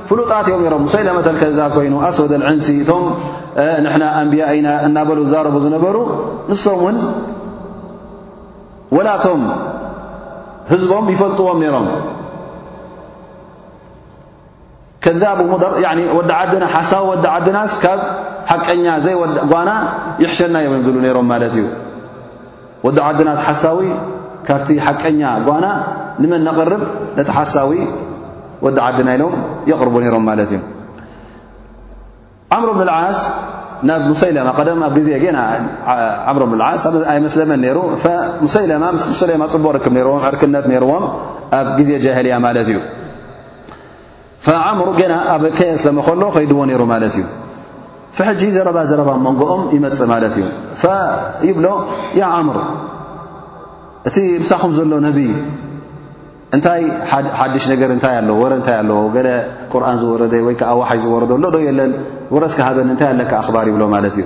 ፍሉጣት እዮም ነሮም ሙሰይለመተ ልከዛብ ኮይኑ ኣስወደ ልዕንሲ እቶም ንሕና ኣንብያ ኢና እናበሉ ዛረቡ ዝነበሩ ንሶም እውን ወላቶም ህዝቦም ይፈልጥዎም ነይሮም ከዛብ ሙደር ወዲ ዓድና ሓሳዊ ወዲ ዓድናስ ካብ ሓቀኛ ዘይወዳእ ጓና ይሕሸና እዮም እዮም ዝብሉ ነይሮም ማለት እዩ ወዲ ዓድና እቲ ሓሳዊ ካብቲ ሓቀኛ ጓና ንመን ነቕርብ ነቲ ሓሳዊ ወዲ ዓድና ኢሎም የቕርቡ ነይሮም ማለት እዩ ዓምሮ ብን ልዓስ ናብ ሙሰይለማ ቀደም ኣብ ግዜ ገና ዓምሮ ብን ልዓስ ኣይመስለመን ነይሩ ሙሰይለማ ምስ ሙሰለማ ፅቡቕ ርክብ ነይርዎም ዕርክነት ነይርዎም ኣብ ግዜ ጃህልያ ማለት እዩ ፈዓምሩ ገና ኣብ ከየስለመ ከሎ ከይድዎ ነይሩ ማለት እዩ ፈሕጂ ዘረባ ዘረባ መንጎኦም ይመፅእ ማለት እዩ ፈይብሎ ያ ዓምር እቲ ምሳኹም ዘሎ ነብይ እንታይ ሓድሽ ነገር እንታይ ኣለዎ ወረ እንታይ ኣለዎ ገለ ቁርን ዝወረደ ወይ ከዓ ዋሓይ ዝወረዶ ሎ ዶ የለን ወረስካ ሃበን እንታይ ኣለካ ኣኽባር ይብሎ ማለት እዩ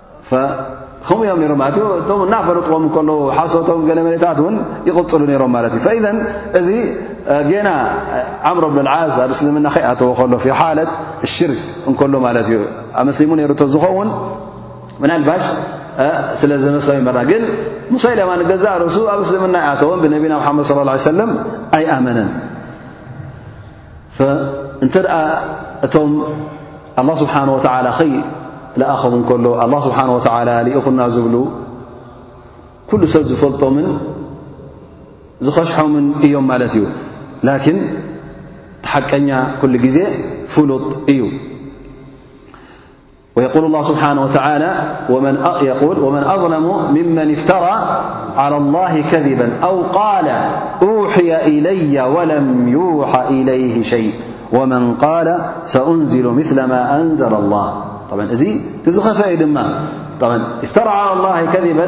ከምኡ እዮም ሮም ማለት እቶም እናፈለጥዎም ከለዉ ሓሶቶም ገለ መለታት እውን ይቕፅሉ ነይሮም ማለት እዩ ፈኢዘን እዚ ጌና ዓምሮ ብልዓዝ ኣብ እስልምና ከይኣተዎ ከሎ ፊ ሓለት ሽርክ እንከሎ ማለት እዩ ኣብ መስሊሙ ነይሩ እቶ ዝኸውን ምናልባሽ ስለ ዘመስለ ይመራ ግን ሙሰይለማ ንገዛእ ርእሱ ኣብ እስልምና ይኣተዎን ብነቢና ሓመድ ስ ሰለም ኣይኣመነን እንተ እቶም ኣላ ስብሓን ወተዓላ ኸይለኣኸም እንከሎ ኣላ ስብሓን ወተዓላ ልኢኹና ዝብሉ ኩሉ ሰብ ዝፈልጦምን ዝኸሽሖምን እዮም ማለት እዩ ላኪን ተሓቀኛ ኩሉ ግዜ ፍሉጥ እዩ ويقول الله سبحانه وتعالى ومن أظلم ممن افترى على الله كذبا أو قال أوحي إلي ولم يوحى إليه شيء ومن قال سأنزل مثل ما أنزل الله طبعا زي تزخفأيدما طبعا افترى على الله كذبا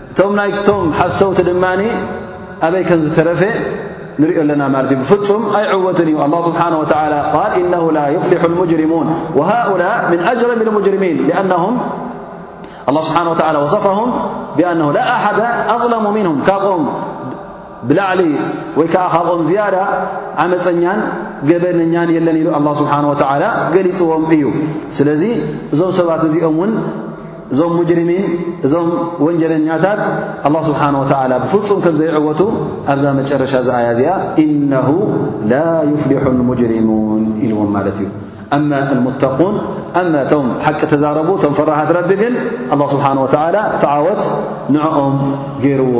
حሰوቲ ድن أي كم ዝረف نر ና بفፁم أي عوት الله سبحنه وتلى قال إنه لا يفلح المجرمون وهؤلاء من أجرم المجرمين لله سبحنه وتعلى وصفهم بأنه لا أحد أظلم منهم م ብላዕሊ ወይ ከኣ ካብኦም ዝያዳ ዓመጸኛን ገበነኛን የለን ኢሉ ኣላ ስብሓን ወተዓላ ገሊጽዎም እዩ ስለዚ እዞም ሰባት እዚኦም እውን እዞም ሙጅርሚን እዞም ወንጀለኛታት ኣላ ስብሓን ወተዓላ ብፍጹም ከም ዘይዕወቱ ኣብዛ መጨረሻ ዝኣያ እዚኣ እነሁ ላ ዩፍሊሑ ልሙጅሪሙን ኢልዎም ማለት እዩ ኣማ ልሙተቁን ኣማ እቶም ሓቂ ተዛረቡ እቶም ፈራሃት ረቢ ግን ኣላ ስብሓን ወተዓላ ተዓወት ንዕኦም ገይርዎ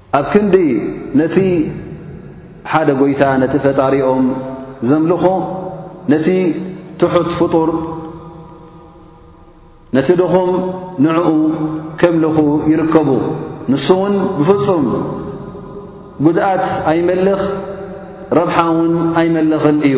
ኣብ ክንዲ ነቲ ሓደ ጐይታ ነቲ ፈጣሪኦም ዘምልኹ ነቲ ትሑት ፍጡር ነቲ ድኹም ንዕኡ ከምልኹ ይርከቡ ንሱ እውን ብፍጹም ጉድኣት ኣይመልኽ ረብሓ እውን ኣይመልኽን እዩ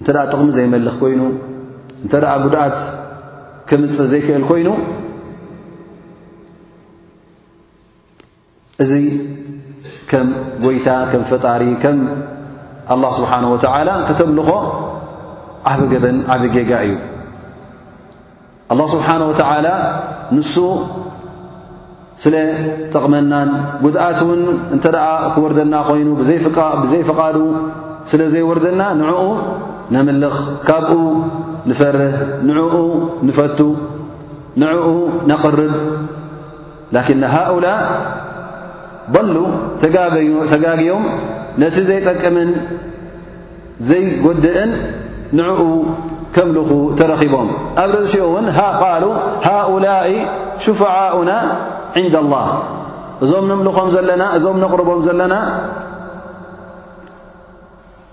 እንተ ጥቕሚ ዘይመልኽ ኮይኑ እንተ ጉድኣት ከምፅእ ዘይክእል ኮይኑ እዚ ከም ጎይታ ከም ፈጣሪ ከም ኣላ ስብሓን ወተዓላ ከተምልኾ ዓብ ገበን ዓብ ጌጋ እዩ ኣላ ስብሓን ወተዓላ ንሱ ስለ ጠቕመናን ጉድኣት እውን እንተ ደኣ ክወርደና ኮይኑ ብዘይፍቓዱ ስለ ዘይወርደና ንዕኡ ነምልኽ ካብኡ ንፈርህ ንዕኡ ንፈቱ ንዕኡ ነቕርብ ላኪን ሃኡላእ ضሉ ተጋግዮም ነቲ ዘይጠቅምን ዘይጎድእን ንዕኡ ከምልኹ ተረኺቦም ኣብ ርእሲኡ እውን ቃሉ ሃኡላء ሽፋዓኡና ዕንዳ ላህ እዞም ንምልኾም ዘለና እዞም ነቕርቦም ዘለና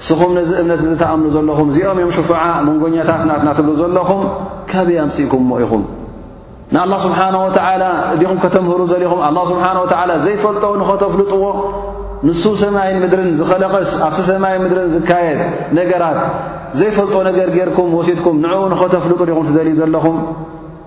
ንስኹም ነዚ እምነት እዚ ትኣምኑ ዘለኹም እዚኦም እዮም ሽፉዓ መንጎኛታት ናትና ትብሉ ዘለኹም ካበይ ኣምጺእኩምሞ ኢኹም ንኣላ ስብሓን ወተዓላ እዲኹም ከተምህሩ ዘልኹም ኣላ ስብሓን ወተዓላ ዘይፈልጦ ንኸተፍልጥዎ ንሱ ሰማይን ምድርን ዝኸለቐስ ኣብቲ ሰማይን ምድርን ዝካየድ ነገራት ዘይፈልጦ ነገር ጌርኩም ወሲድኩም ንዕኡ ንኸተፍልጡ ዲኹም ትደልዩ ዘለኹም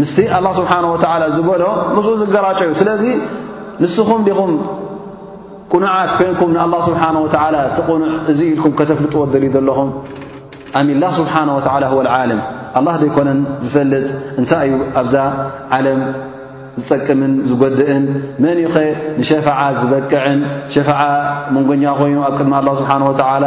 ምስቲ ኣላ ስብሓን ወተዓላ ዝበሎ ምስኡ ዝገራጮ እዩ ስለዚ ንስኹም ዲኹም ቅኑዓት ኮይንኩም ንኣላ ስብሓን ወተዓላ ትቕኑዕ እዙ ኢልኩም ከተፍልጥዎ ደልዩ ዘለኹም ኣሚላ ስብሓን ወተዓላ ወ ዓለም ኣላ ዘይኮነን ዝፈልጥ እንታይ እዩ ኣብዛ ዓለም ዝጠቅምን ዝጎድእን መን ዩኸ ንሸፈዓ ዝበቅዕን ሸፈዓ መንጎኛ ኮይኑ ኣብ ቅድሚ ኣላ ስብሓን ወተዓላ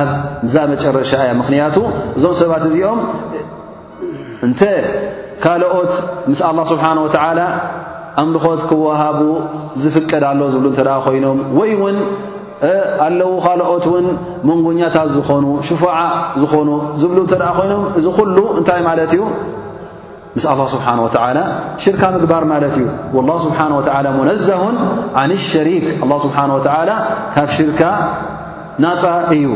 ኣብዛ መጨረሻ እያ ምኽንያቱ እዞም ሰባት እዚኦም እንተ ካልኦት ምስ ኣላ ስብሓን ወተዓላ ኣምልኾት ክወሃቡ ዝፍቀድ ኣሎ ዝብሉ እንተ ደኣ ኮይኖም ወይ እውን ኣለዉ ካልኦት እውን መንጎኛታት ዝኾኑ ሽፉዓ ዝኾኑ ዝብሉ እንተ ደኣ ኮይኖም እዚ ዅሉ እንታይ ማለት እዩ ምስ ኣላህ ስብሓን ወተዓላ ሽርካ ምግባር ማለት እዩ ወላ ስብሓን ወተዓላ ሙነዘሁን ዓን ሸሪክ ኣላ ስብሓን ወተዓላ ካብ ሽርካ ናፃ እዩ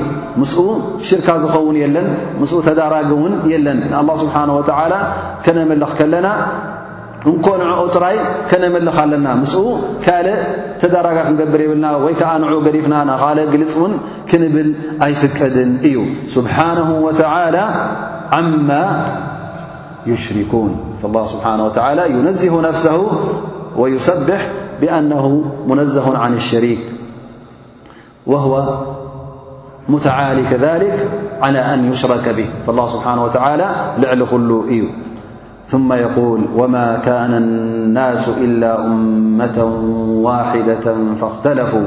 ምስኡ ሽርካ ዝኸውን የለን ምስኡ ተዳራጊ እውን የለን ንኣላ ስብሓን ወተዓላ ከነምልኽ ከለና እንኮ ንዕኡ ጥራይ ከነምልኽ ኣለና ምስኡ ካልእ ተዳራጋ ክንገብር የብልና ወይ ከዓ ንዑ ገዲፍና ናካልእ ግልፅ እውን ክንብል ኣይፍቀድን እዩ ስብሓንሁ ወተዓላ ዓማ يشركون فالله سبحانه وتعالى ينزه نفسه ويسبح بأنه منزه عن الشريك وهو متعالي كذلك على أن يشرك به فالله سبحانه وتعالى لعل خلوئي ثم يقول وما كان الناس إلا أمة واحدة فاختلفوا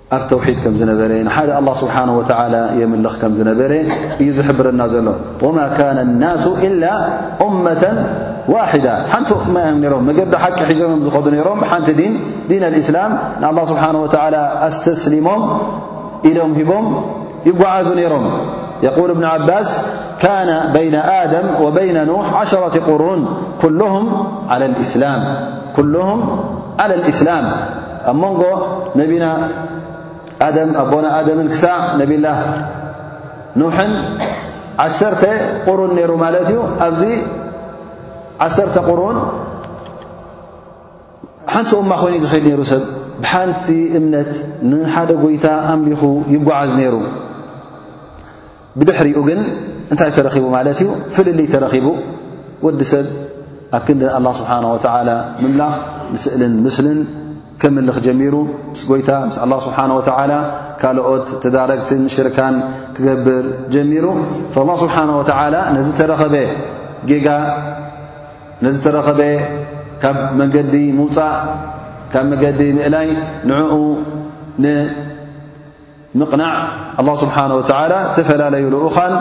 ኣብ ተውሒድ ከም ዝነበረ ንሓደ ኣላህ ስብሓን ወተዓላ የምልኽ ከም ዝነበረ እዩ ዝሕብረና ዘሎ ወማ ካነ ናሱ ኢላ እመተ ዋሕዳ ሓንቲ እማ እዮም ነሮም መገዲ ሓቂ ሒዞም እዮም ዝኸዱ ነይሮም ብሓንቲ ዲን ዲን ኣልእስላም ንኣላ ስብሓን ወተዓላ ኣስተስሊሞም ኢዶም ሂቦም ይጓዓዙ ነይሮም የቁል እብኒ ዓባስ ካነ በይነ ኣደም ወበይነ ኑሕ ዓሸረት ቁሩን ኩሉሁም ዓላ ልእስላም ኣብ መንጎ ነቢና ኣደም ኣቦና ኣደምን ክሳዕ ነቢላህ ኑሕን ዓሰርተ ቁሩን ነይሩ ማለት እዩ ኣብዚ ዓሰርተ ቁሩን ሓንቲ እማ ኮይኑ ዝኽእል ነይሩ ሰብ ብሓንቲ እምነት ንሓደ ጎይታ ኣምሊኹ ይጓዓዝ ነይሩ ብድሕሪኡ ግን እንታይ ተረኺቡ ማለት እዩ ፍልልይ ተረኺቡ ወዲ ሰብ ኣብ ክንዲ ኣላ ስብሓን ወተላ ምምላኽ ንስእልን ምስልን ከምልኽ ጀሚሩ ምስ ጎይታ ምስ ኣላ ስብሓን ወተላ ካልኦት ተዳረግትን ሽርካን ክገብር ጀሚሩ ኣላ ስብሓን ወተላ ነዚ ተረኸበ ጌጋ ነዚ ተረኸበ ካብ መንገዲ ምውፃእ ካብ መገዲ ምእላይ ንዕኡ ን ምቕናዕ ኣላ ስብሓን ወተዓላ እተፈላለዩ ልኡኻን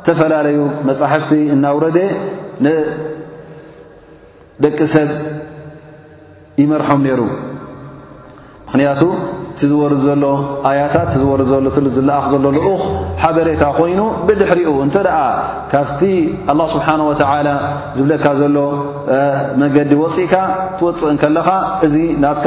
እተፈላለዩ መጻሕፍቲ እናውረደ ንደቂ ሰብ ይመርሖም ነይሩ ምኽንያቱ እቲ ዝወርድ ዘሎ ኣያታት እቲ ዝወርድ ዘሎ ትሉ ዝለኣኽ ዘሎ ልኡኽ ሓበሬታ ኮይኑ ብድሕሪኡ እንተ ደኣ ካብቲ ኣላ ስብሓን ወተዓላ ዝብለካ ዘሎ መገዲ ወፂእካ ትወፅእ እንከለኻ እዚ ናትካ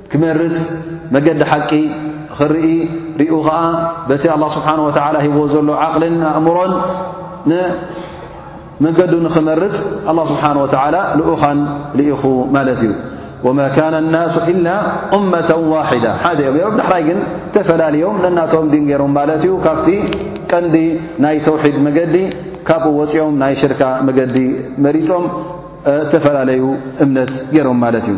ክመርጽ መገዲ ሓቂ ኽርኢ ሪኡ ኸኣ በቲ ኣላ ስብሓን ወተዓላ ሂብዎ ዘሎ ዓቕልን ኣእምሮን ንመገዱ ንኽመርጽ ኣላ ስብሓን ወተዓላ ልኡኻን ልኢኹ ማለት እዩ ወማ ካነ ናሱ ኢላ እመተ ዋሕዳ ሓደ እዮም ነሮም ዳሕራይ ግን ተፈላለዮም ነናቶም ዲን ገይሮም ማለት እዩ ካብቲ ቀንዲ ናይ ተውሒድ መገዲ ካብኡ ወፂኦም ናይ ሽርካ መገዲ መሪፆም ተፈላለዩ እምነት ገይሮም ማለት እዩ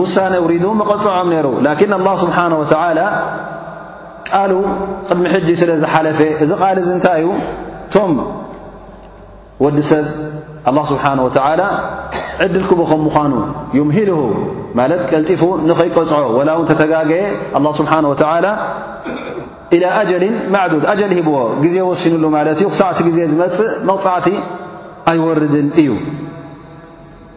ውሳነ ውሪዱ መቐጽዖም ነይሩ ላኪን ኣላ ስብሓን ወተዓላ ቃሉ ቕድሚ ሕጂ ስለ ዝሓለፈ እዚ ቓል እዚ እንታይ እዩ እቶም ወዲ ሰብ ኣላ ስብሓን ወተዓላ ዕድል ክቡ ኸም ምዃኑ ዩምሂልሁ ማለት ቀልጢፉ ንኸይቀጽዖ ወላ እውን ተተጋገየ ኣላ ስብሓን ወተዓላ ኢላ ኣጀሊን ማዕዱድ ኣጀል ሂብዎ ግዜ ወሲኑሉ ማለት እዩ ክሳዕቲ ግዜ ዝመጽእ መቕጻዕቲ ኣይወርድን እዩ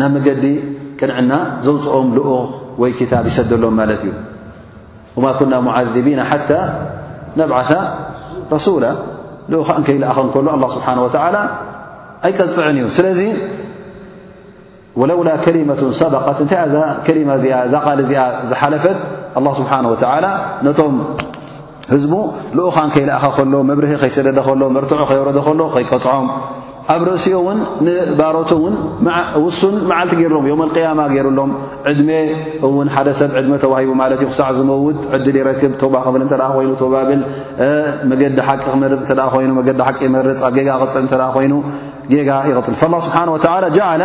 ናብ መገዲ ቅንዕና ዘውጽኦም ልኡኽ ወይ ክታብ ይሰደሎም ማለት እዩ ወማ ኩና ሙዓዚቢና ሓታ ነብዓታ ረሱላ ልኡኻ እንከይልኣኸ እንከሎ ኣላ ስብሓን ወተዓላ ኣይቀፅዕን እዩ ስለዚ ወለውላ ከሊመት ሰበቀት እንታይ እያ እዛ ከሊማ እዚኣ እዛ ቓል እዚኣ ዝሓለፈት ኣላ ስብሓን ወተዓላ ነቶም ህዝቡ ልኡኻን ከይለኣኸ ከሎ፣ መብርሂ ከይሰደደ ከሎ፣ መርትዖ ከየውረደ ከሎ ከይቀጽዖም፣ ኣብ ርእሲኡ እውን ንባሮቱ እውን ውሱን መዓልቲ ገይሩሎም ዮመልቅያማ ገይሩሎም ዕድመ እውን ሓደ ሰብ ዕድመ ተዋሂቡ ማለት እዩ ክሳዕ ዝመውት ዕድል ይረክብ ቶባ ክብል እንተ ኮይኑ ቶባብል መገዲ ሓቂ ክመርፅ እተ ኮይኑ መገዲ ሓቂ ይመርፅ ኣብ ጌጋ ቅፅል እተ ኮይኑ ጌጋ ይቕፅል ላ ስብሓን ወተላ ጀዓላ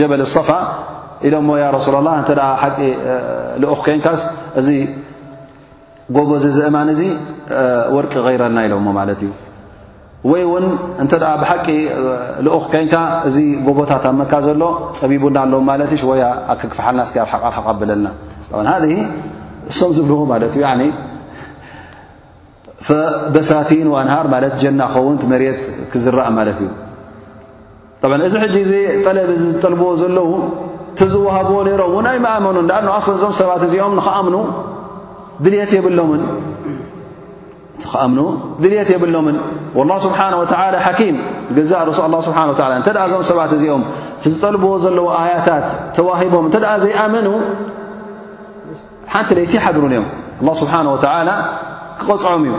ጀበል ኣሰፋ ኢሎሞ ያ ረሱላ ላ እንተ ሓቂ ልኡኽ ኮንካስ እዚ ጎቦ እዚ ዝእማን እዚ ወርቂ ገይረልና ኢሎሞ ማለት እዩ ወይ እውን እንተ ብሓቂ ልኡኽ ኮንካ እዚ ጎቦታት ኣብ መካ ዘሎ ፀቢቡና ኣሎ ማለት እዩ ሽወያ ኣክግፍሓልና እስኪ ኣርሓቕ ኣርሓቕ ኣብለልና ሃ እሶም ዝብልዎ ማለት እዩ ፈበሳቲን ኣንሃር ማለት ጀና ከውንት መሬት ክዝራእ ማለት እዩ ብ እዚ ሕጂ እዚ ጠለብ እዚ ዝጠልብዎ ዘለዉ ተዝወሃብዎ ነይሮም እውን ኣይመኣመኑ ኣ ኣስን እዞም ሰባት እዚኦም ንኣምኑ ድልት የብሎምን ድልት የብሎምን ላ ስብሓን ወተላ ሓኪም ገዛእ ርሱ ኣ ስብሓ ላ እንተ እዞም ሰባት እዚኦም እቲ ዝጠልብዎ ዘለዉ ኣያታት ተዋሂቦም እንተ ዘይኣመኑ ሓንቲ ለይቲ ይሓድሩን እዮም ኣላ ስብሓን ወተዓላ ክቐፅዖም እዩ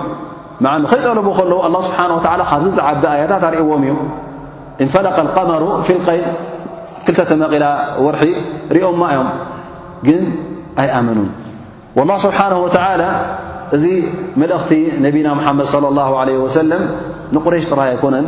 መዓ ንኸይጠለቡ ከለዉ ኣላ ስብሓን ወተዓላ ካብዚ ዝዓቢ ኣያታት ኣርእዎም እዩ እንፈለቀ ልቀመሩ ፊልቀይ ክልተ ተመቒላ ወርሒ ርኦማ እዮም ግን ኣይኣመኑን ወላ ስብሓን ወተዓላ እዚ መልእኽቲ ነቢና ሙሓመድ ለ ላ ለ ወሰለም ንቁሬሽ ጥራይ ኣይኮነን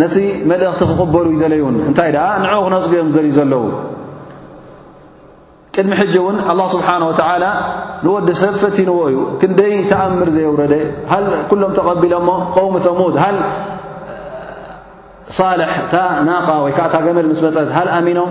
ነቲ መልእኽቲ ክቕበሉ ይደለዩን እንታይ ደኣ ንዕኡ ክነጽጉ እዮም ዝደልዩ ዘለዉ ቅድሚ ሕጂ እውን ኣላ ስብሓን ወተዓላ ንወዲ ሰብ ፈቲንዎ እዩ ክንደይ ተኣምር ዘየውረደ ሃል ኩሎም ተቐቢሎ እሞ ቀውሚ ተሙድ ሃል ሳልሕ እታ ናቃ ወይ ከዓ እታ ገመል ምስ መፀት ሃል ኣሚኖም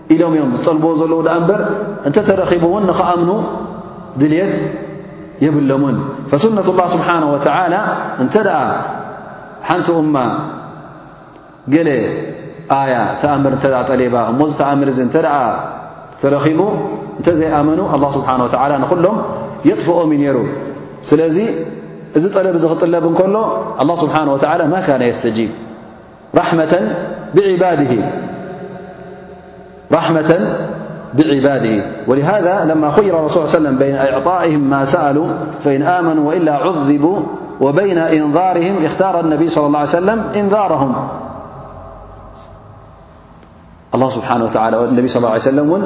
ኢሎም እዮም ዝጠልብዎ ዘለዉ ደኣ እምበር እንተ ተረኺቡ እውን ንኽኣምኑ ድልት የብሎምን ፈሱነት ላ ስብሓን ወተላ እንተ ደኣ ሓንቲ እማ ገለ ኣያ ተኣምር እተ ጠሌባ እሞ ዚ ተኣምር እዚ እንተ ደኣ ተረኺቡ እንተ ዘይኣመኑ ኣላ ስብሓን ወተላ ንኹሎም የጥፍኦም እዩ ነይሩ ስለዚ እዚ ጠለብ እዚ ክጥለብ እንከሎ ኣላ ስብሓን ወተላ ማ ካነ የስተጂብ رحمة بعباده ولهذا لما خير الرسول ل لي سلم بين إعطائهم ما سألوا فإن آمنوا وإلا عذبوا وبين إنذارهم اختار النبي صلى الله علي وسلم إنذارهم ኣላ ስብሓን ወተላ ነቢ ስ ሰለም እውን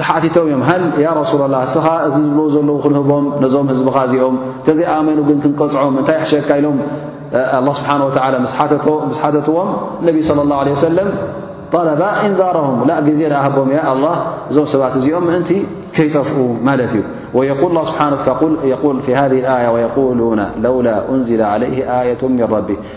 ተሓቲቶም እዮም ሃል ያ ረሱላ ላ እስኻ እዚ ዝብልዎ ዘለዉ ክንህቦም ነዞም ህዝብኻ እዚኦም እንተዘይኣመኑ ግን ክንቀፅዖም እንታይ ሕሸካ ኢሎም ኣላ ስብሓን ወተላ ምስ ሓተትዎም ነቢ ስለ ላ ለ ወሰለም ጠለባ ኢንዛረሁም ላ ግዜ ድኣሃቦም እያ ኣላ እዞም ሰባት እዚኦም ምእንቲ ከይጠፍኡ ማለት እዩ ወየል ላ ስብሓ ል ሃ ኣያ ወየቁሉና ለውላ እንዝላ ዓለይ ኣየት ምን ረቢ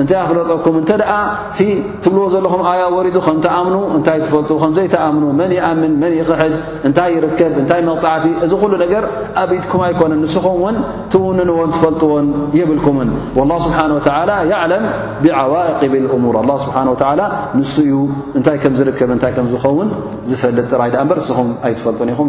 እንታይ ኣፍለጠኩም እንተ ደኣ እቲ ትብልዎ ዘለኹም ኣያ ወሪዱ ከም ትኣምኑ እንታይ ትፈልጡ ከም ዘይትኣምኑ መን ይኣምን መን ይኽሕድ እንታይ ይርከብ እንታይ መቕጻዕቲ እዚ ዅሉ ነገር ኣብ ኢድኩም ኣይኮነን ንስኹም እውን ትውንንዎን ትፈልጥዎን የብልኩምን ወላ ስብሓን ወተዓላ የዕለም ብዓዋኢቂ ብልእሙር ኣላ ስብሓን ወተዓላ ንሱ እዩ እንታይ ከም ዝርከብ እንታይ ከም ዝኸውን ዝፈልጥ ጥራይ ድኣ እምበር ንስኹም ኣይትፈልጡን ኢኹም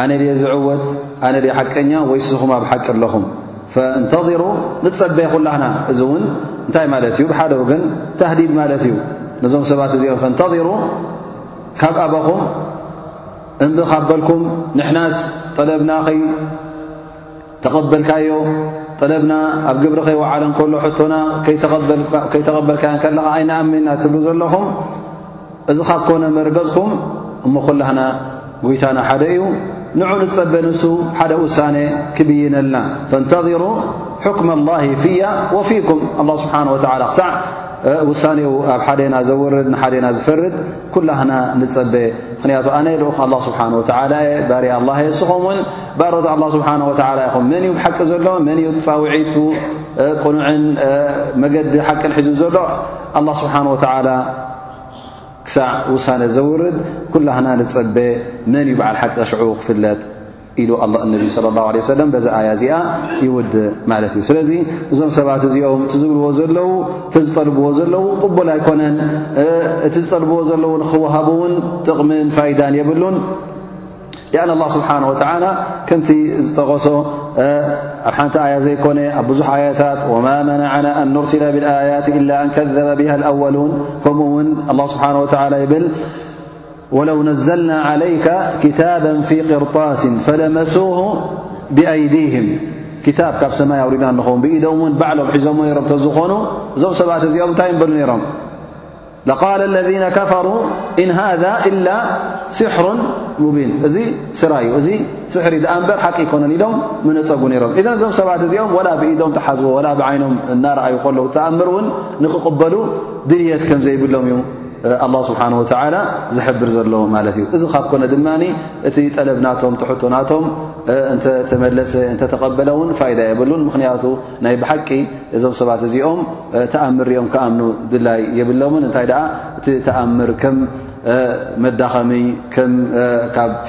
ኣነ ድየ ዝዕወት ኣነ ድየ ሓቀኛ ወይስ ንኹም ኣብ ሓቂ ኣለኹም ፈእንተظሩ ንጸበ ኩላህና እዚ እውን እንታይ ማለት እዩ ብሓደ ወገን ታህዲድ ማለት እዩ ነዞም ሰባት እዚኦም ፈእንተظሩ ካብ ኣበኹም እምቢ ካብ በልኩም ንሕናስ ጠለብና ኸይ ተቐበልካዮ ጠለብና ኣብ ግብሪ ከይወዓለ ከሎ ሕቶና ከይተቐበልካዮ ከለኻ ኣይንኣምንና ትብሉ ዘለኹም እዚ ካብ ኮነ መርገፅኩም እሞ ኩላህና ጎይታና ሓደ እዩ ንዑ ንፀበ ንሱ ሓደ ውሳነ ክብይነልና ፈንተظሩ ሕክመ ላ ፍያ ወፊኩም ኣ ስብሓን ወላ ክሳዕ ውሳኔኡ ኣብ ሓደና ዘውርድ ንሓደና ዝፈርድ ኩላህና ንጸበ ምክንያቱ ኣነ ልኡኽ ኣላ ስብሓን ወተላ እየ ባርያ ኣላ እየ ንስኹም እውን ባሮት ኣላ ስብሓን ወተላ ኢኹም መን እዩ ብሓቂ ዘሎ መን እዩ ፃውዒቱ ቅኑዕን መገዲ ሓቅን ሒዙ ዘሎ ኣላ ስብሓን ወተላ ክሳዕ ውሳነ ዘውርድ ኩላህና ንጸበ መን እዩ በዓል ሓቂ ሽዑ ክፍለጥ ኢሉ ኣላ እነቢ ስለ ላ ለ ሰለም በዛ ኣያ እዚኣ ይውድእ ማለት እዩ ስለዚ እዞም ሰባት እዚኦም እቲ ዝብልዎ ዘለዉ እቲ ዝጠልብዎ ዘለዉ ቅቡል ኣይኮነን እቲ ዝጠልብዎ ዘለዉ ንክወሃቡ እውን ጥቕምን ፋይዳን የብሉን ያን ኣላ ስብሓን ወተላ ከምቲ ዝጠቐሶ ኣብ ሓንቲ ኣያ ዘይኮነ ኣብ ብዙሕ ኣያታት ወማ መናዕና ኣን ኑርሲላ ብልኣያት ኢላ ኣንከዘበ ብሃ ኣወሉን ከምኡ እውን ኣላ ስብሓን ወተላ ይብል ወለው ነዘልና ዓለይከ ክታበ ፊ ቅርጣስ ፈለመሱሁ ብኣይዲህም ክታብ ካብ ሰማይ ኣውሪድና ንኸውን ብኢዶም እውን ባዕሎም ሒዞሞ ነሮም ተዝኾኑ እዞም ሰባት እዚኦም እንታይ እም በሉ ነይሮም ለቃል ለذነ ከፈሩ እን ሃذ ኢላ ስሕሩ ሙቢን እዚ ስራ እዩ እዚ ስሕሪ ድኣ እምበር ሓቂ ይኮነን ኢሎም ምነፀጉ ነይሮም እዘን እዞም ሰባት እዚኦም ወላ ብኢዶም ተሓዝቦ ወላ ብዓይኖም እናረኣዩ ከለዉ ተኣምር እውን ንክቕበሉ ድልየት ከም ዘይብሎም እዩ ኣላ ስብሓን ወተዓላ ዝሕብር ዘሎ ማለት እዩ እዚ ካብ ኮነ ድማ እቲ ጠለብ ናቶም ትሕቶ ናቶም እንተ ተመለሰ እንተ ተቐበለ እውን ፋይዳ የብሉን ምኽንያቱ ናይ ብሓቂ እዞም ሰባት እዚኦም ተኣምር እዮም ክኣምኑ ድላይ የብሎምን እንታይ ደኣ እቲ ተኣምር ከም መዳኸሚ ከም ካብቲ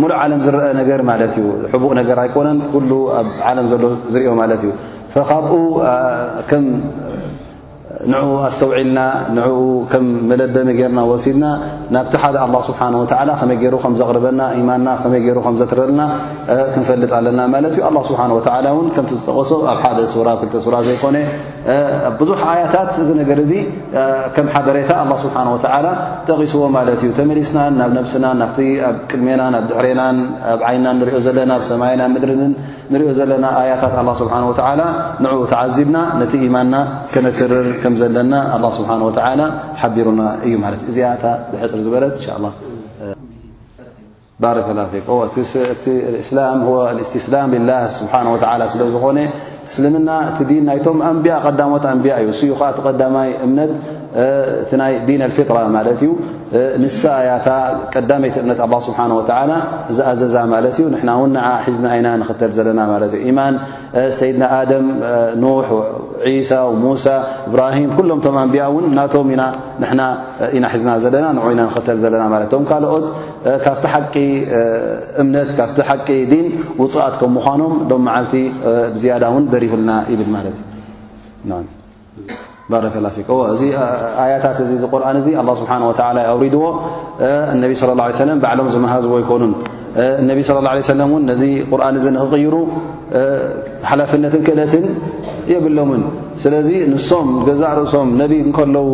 ሙሉእ ዓለም ዝረአ ነገር ማለት እዩ ሕቡእ ነገር ኣይኮነን ኩሉ ኣብ ዓለም ዘሎ ዝርኦ ማለት እዩ ካብኡ ከም ንኡ ኣስተውዒልና ንኡ ከም መለበሚ ገርና ወሲድና ናብቲ ሓደ ኣላ ስብሓን ወተላ ከመይ ገይሩ ከም ዘቕርበና ኢማንና ከመይ ገይሩ ከም ዘትረልና ክንፈልጥ ኣለና ማለት እዩ ኣላ ስብሓን ወተላ እውን ከምቲ ዝጠቐሶ ኣብ ሓደ ሱራ ክልተ ሱራ ዘይኮነ ኣብ ብዙሕ ኣያታት እዚ ነገር እዚ ከም ሓበሬታ ኣላ ስብሓን ወተዓላ ጠቒስዎ ማለት እዩ ተመሊስናን ናብ ነብስናን ናብቲ ኣብ ቅድሜናን ኣብ ድሕሬናን ኣብ ዓይንና ንሪኦ ዘለና ኣብ ሰማይን ኣብ ምድርንን ንሪኦ ዘለና ኣያታት ኣላ ስብሓን ወተዓላ ንዕኡ ተዓዚብና ነቲ ኢማንና ከነትርር ከም ዘለና ኣላ ስብሓን ወተዓላ ሓቢሩና እዩ ማለት እዩ እዚኣ እታ ብሕፅር ዝበለት እንሻ ላ ባረከላ ፊክ እወ እቲ እስላም ሁወ እስትስላም ሊላህ ስብሓን ወተዓላ ስለ ዝኾነ እስልምና እቲ ዲን ናይቶም ኣንቢያ ቀዳሞት ኣንቢያ እዩ እሱ እዩ ከዓ እቲ ቀዳማይ እምነት እቲ ናይ ዲን ኣልፍጥራ ማለት እዩ ንሳ እያታ ቀዳመይቲ እምነት ኣላ ስብሓን ወተዓላ ዝኣዘዛ ማለት እዩ ንሕና እውን ንዓ ሒዝና ኣይና ንኽተል ዘለና ማለት እዩ ኢማን ሰይድና ኣደም ኑሕ ዒሳ ሙሳ እብራሂም ኩሎም ቶም ኣንቢያ እውን ናቶም ኢና ንሕና ኢና ሒዝና ዘለና ንዑ ኢና ንኽተል ዘለና ማለት እቶም ካልኦት ካብቲ ሓቂ እምነት ካብቲ ሓቂ ዲን ውፁኣት ከም ምዃኖም ዶም መዓልቲ ብዝያዳ እውን በሪሁልና ይብል ማለት እዩ ባረከላ ፊክ እዎ እዚ ኣያታት እዚ ዝቁርን እዚ ኣላ ስብሓን ወተላ ኣውሪድዎ እነቢ ስለ ላ ሰለም ባዕሎም ዝመሃዝዎ ኣይኮኑን እነቢ ስለ ላ ሰለም እውን ነዚ ቁርን እዚ ንክቕይሩ ሓላፍነትን ክእለትን የብሎምን ስለዚ ንሶም ገዛእ ርእሶም ነቢ እንከለዉ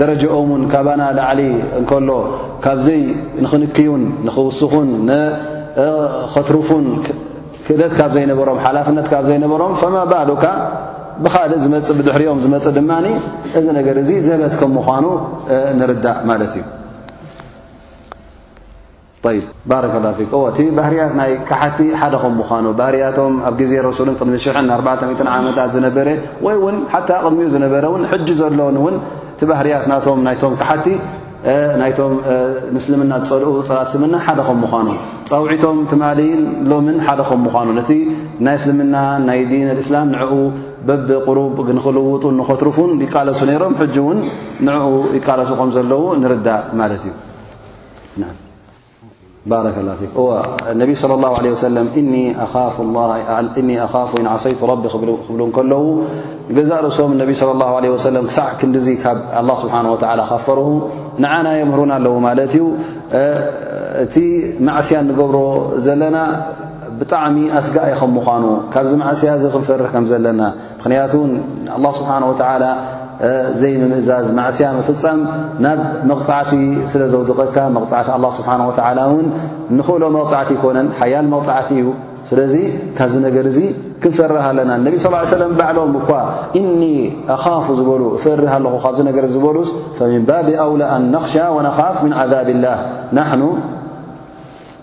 ደረጃኦም ውን ካባና ላዕሊ እንከሎ ካብዘይ ንኽንክዩን ንኽውስኹን ንኸትርፉን ክእለት ካብ ዘይነበሮም ሓላፍነት ካብ ዘይነበሮም ፈማ ባሉካ ብኻልእ ዝመፅእ ብድሕሪኦም ዝመፅእ ድማ እዚ ነገር እዚ ዘበት ከም ምዃኑ ንርዳእ ማለት እዩ ጠይብ ባረከላ ፊክ እወ እቲ ባህርያት ናይ ካሓቲ ሓደ ከም ምዃኑ ባህርያቶም ኣብ ግዜ ረሱልን ቅድሚ ሽሕን ኣርባዕተ ሚእትን ዓመታት ዝነበረ ወይ እውን ሓታ ቅድሚኡ ዝነበረ እውን ሕጂ ዘሎን እውን እቲ ባህርያት ናቶም ናይቶም ካሓቲ ናይቶም ንስልምና ዝፀልኡ ፅራት እስልምና ሓደ ከም ምዃኑ ፃውዒቶም ትማሊን ሎምን ሓደ ከም ምዃኑ ነቲ ናይ እስልምና ናይ ዲን ኣልእስላም ንዕኡ በብ ቅሩብ ንክልውጡን ንኸትርፉን ይቃለሱ ነይሮም ሕጂ እውን ንዕኡ ይቃለሱ ከም ዘለዉ ንርዳእ ማለት እዩ ባረከ ላ ፊክ እወ ነቢ صለ ላሁ ለ ወሰለም እኒ ኣኻፉ ን ዓሰይቱ ረቢ ክብሉ ከለዉ ንገዛእ ርእሶም ነቢ ስለ ላሁ ለ ወሰለም ክሳዕ ክንዲዙ ካብ ኣላ ስብሓን ወተዓላ ካብ ፈርሁ ንዓና የምህሩና ኣለዉ ማለት እዩ እቲ ማዕስያ ንገብሮ ዘለና ብጣዕሚ ኣስጋኢ ከም ምዃኑ ካብዚ ማዕስያ እዚ ክንፈርሕ ከም ዘለና ምኽንያቱ ንኣላ ስብሓን ወተዓላ ዘይምምእዛዝ ማዕስያ ምፍፃም ናብ መቕፃዕቲ ስለ ዘውድቐካ መቕፃዕቲ ኣላ ስብሓን ወተዓላ እውን እንኽእሎ መቕፃዕቲ ይኮነን ሓያል መቕፃዕቲ እዩ ስለዚ ካብዚ ነገር እዚ ክንፈርህ ኣለና ነቢ ስ ሰለም ባዕሎም እኳ እኒ ኣኻፉ ዝበሉ እፈርህ ኣለኹ ካብዚ ነገር ዝበሉስ ፈሚንባብ ኣውላ ኣነኽሻ ወነኻፍ ምን ዓዛብ ላህ ናኑ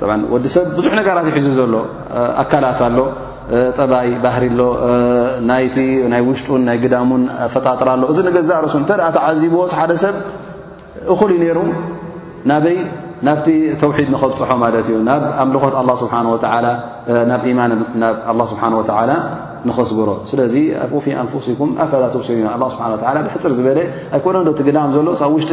ጠባን ወዲ ሰብ ብዙሕ ነገራት እዩ ሒዙ ዘሎ ኣካላት ኣሎ ጠባይ ባህሪ ኣሎ ናይቲ ናይ ውሽጡን ናይ ግዳሙን ፈጣጥራ ኣሎ እዚ ንገዛእ ርእሱ እንተ ተዓዚብዎስ ሓደ ሰብ እኹል እዩ ነይሩ ናበይ ናብቲ ተውሒድ ንኸብፅሖ ማለት እዩ ናብ ኣምልኾት ኣላ ስብሓን ወተላ ናብ ኢማን ናብ ኣላ ስብሓን ወተላ ንኸስግሮ ስለዚ ኣብኡፊ ኣንፉሲኩም ኣፈላ ትብስሉና ኣላ ስብሓን ወላ ብሕፅር ዝበለ ኣይኮነዶ እቲ ግዳም ዘሎ ሳብ ውሽጢ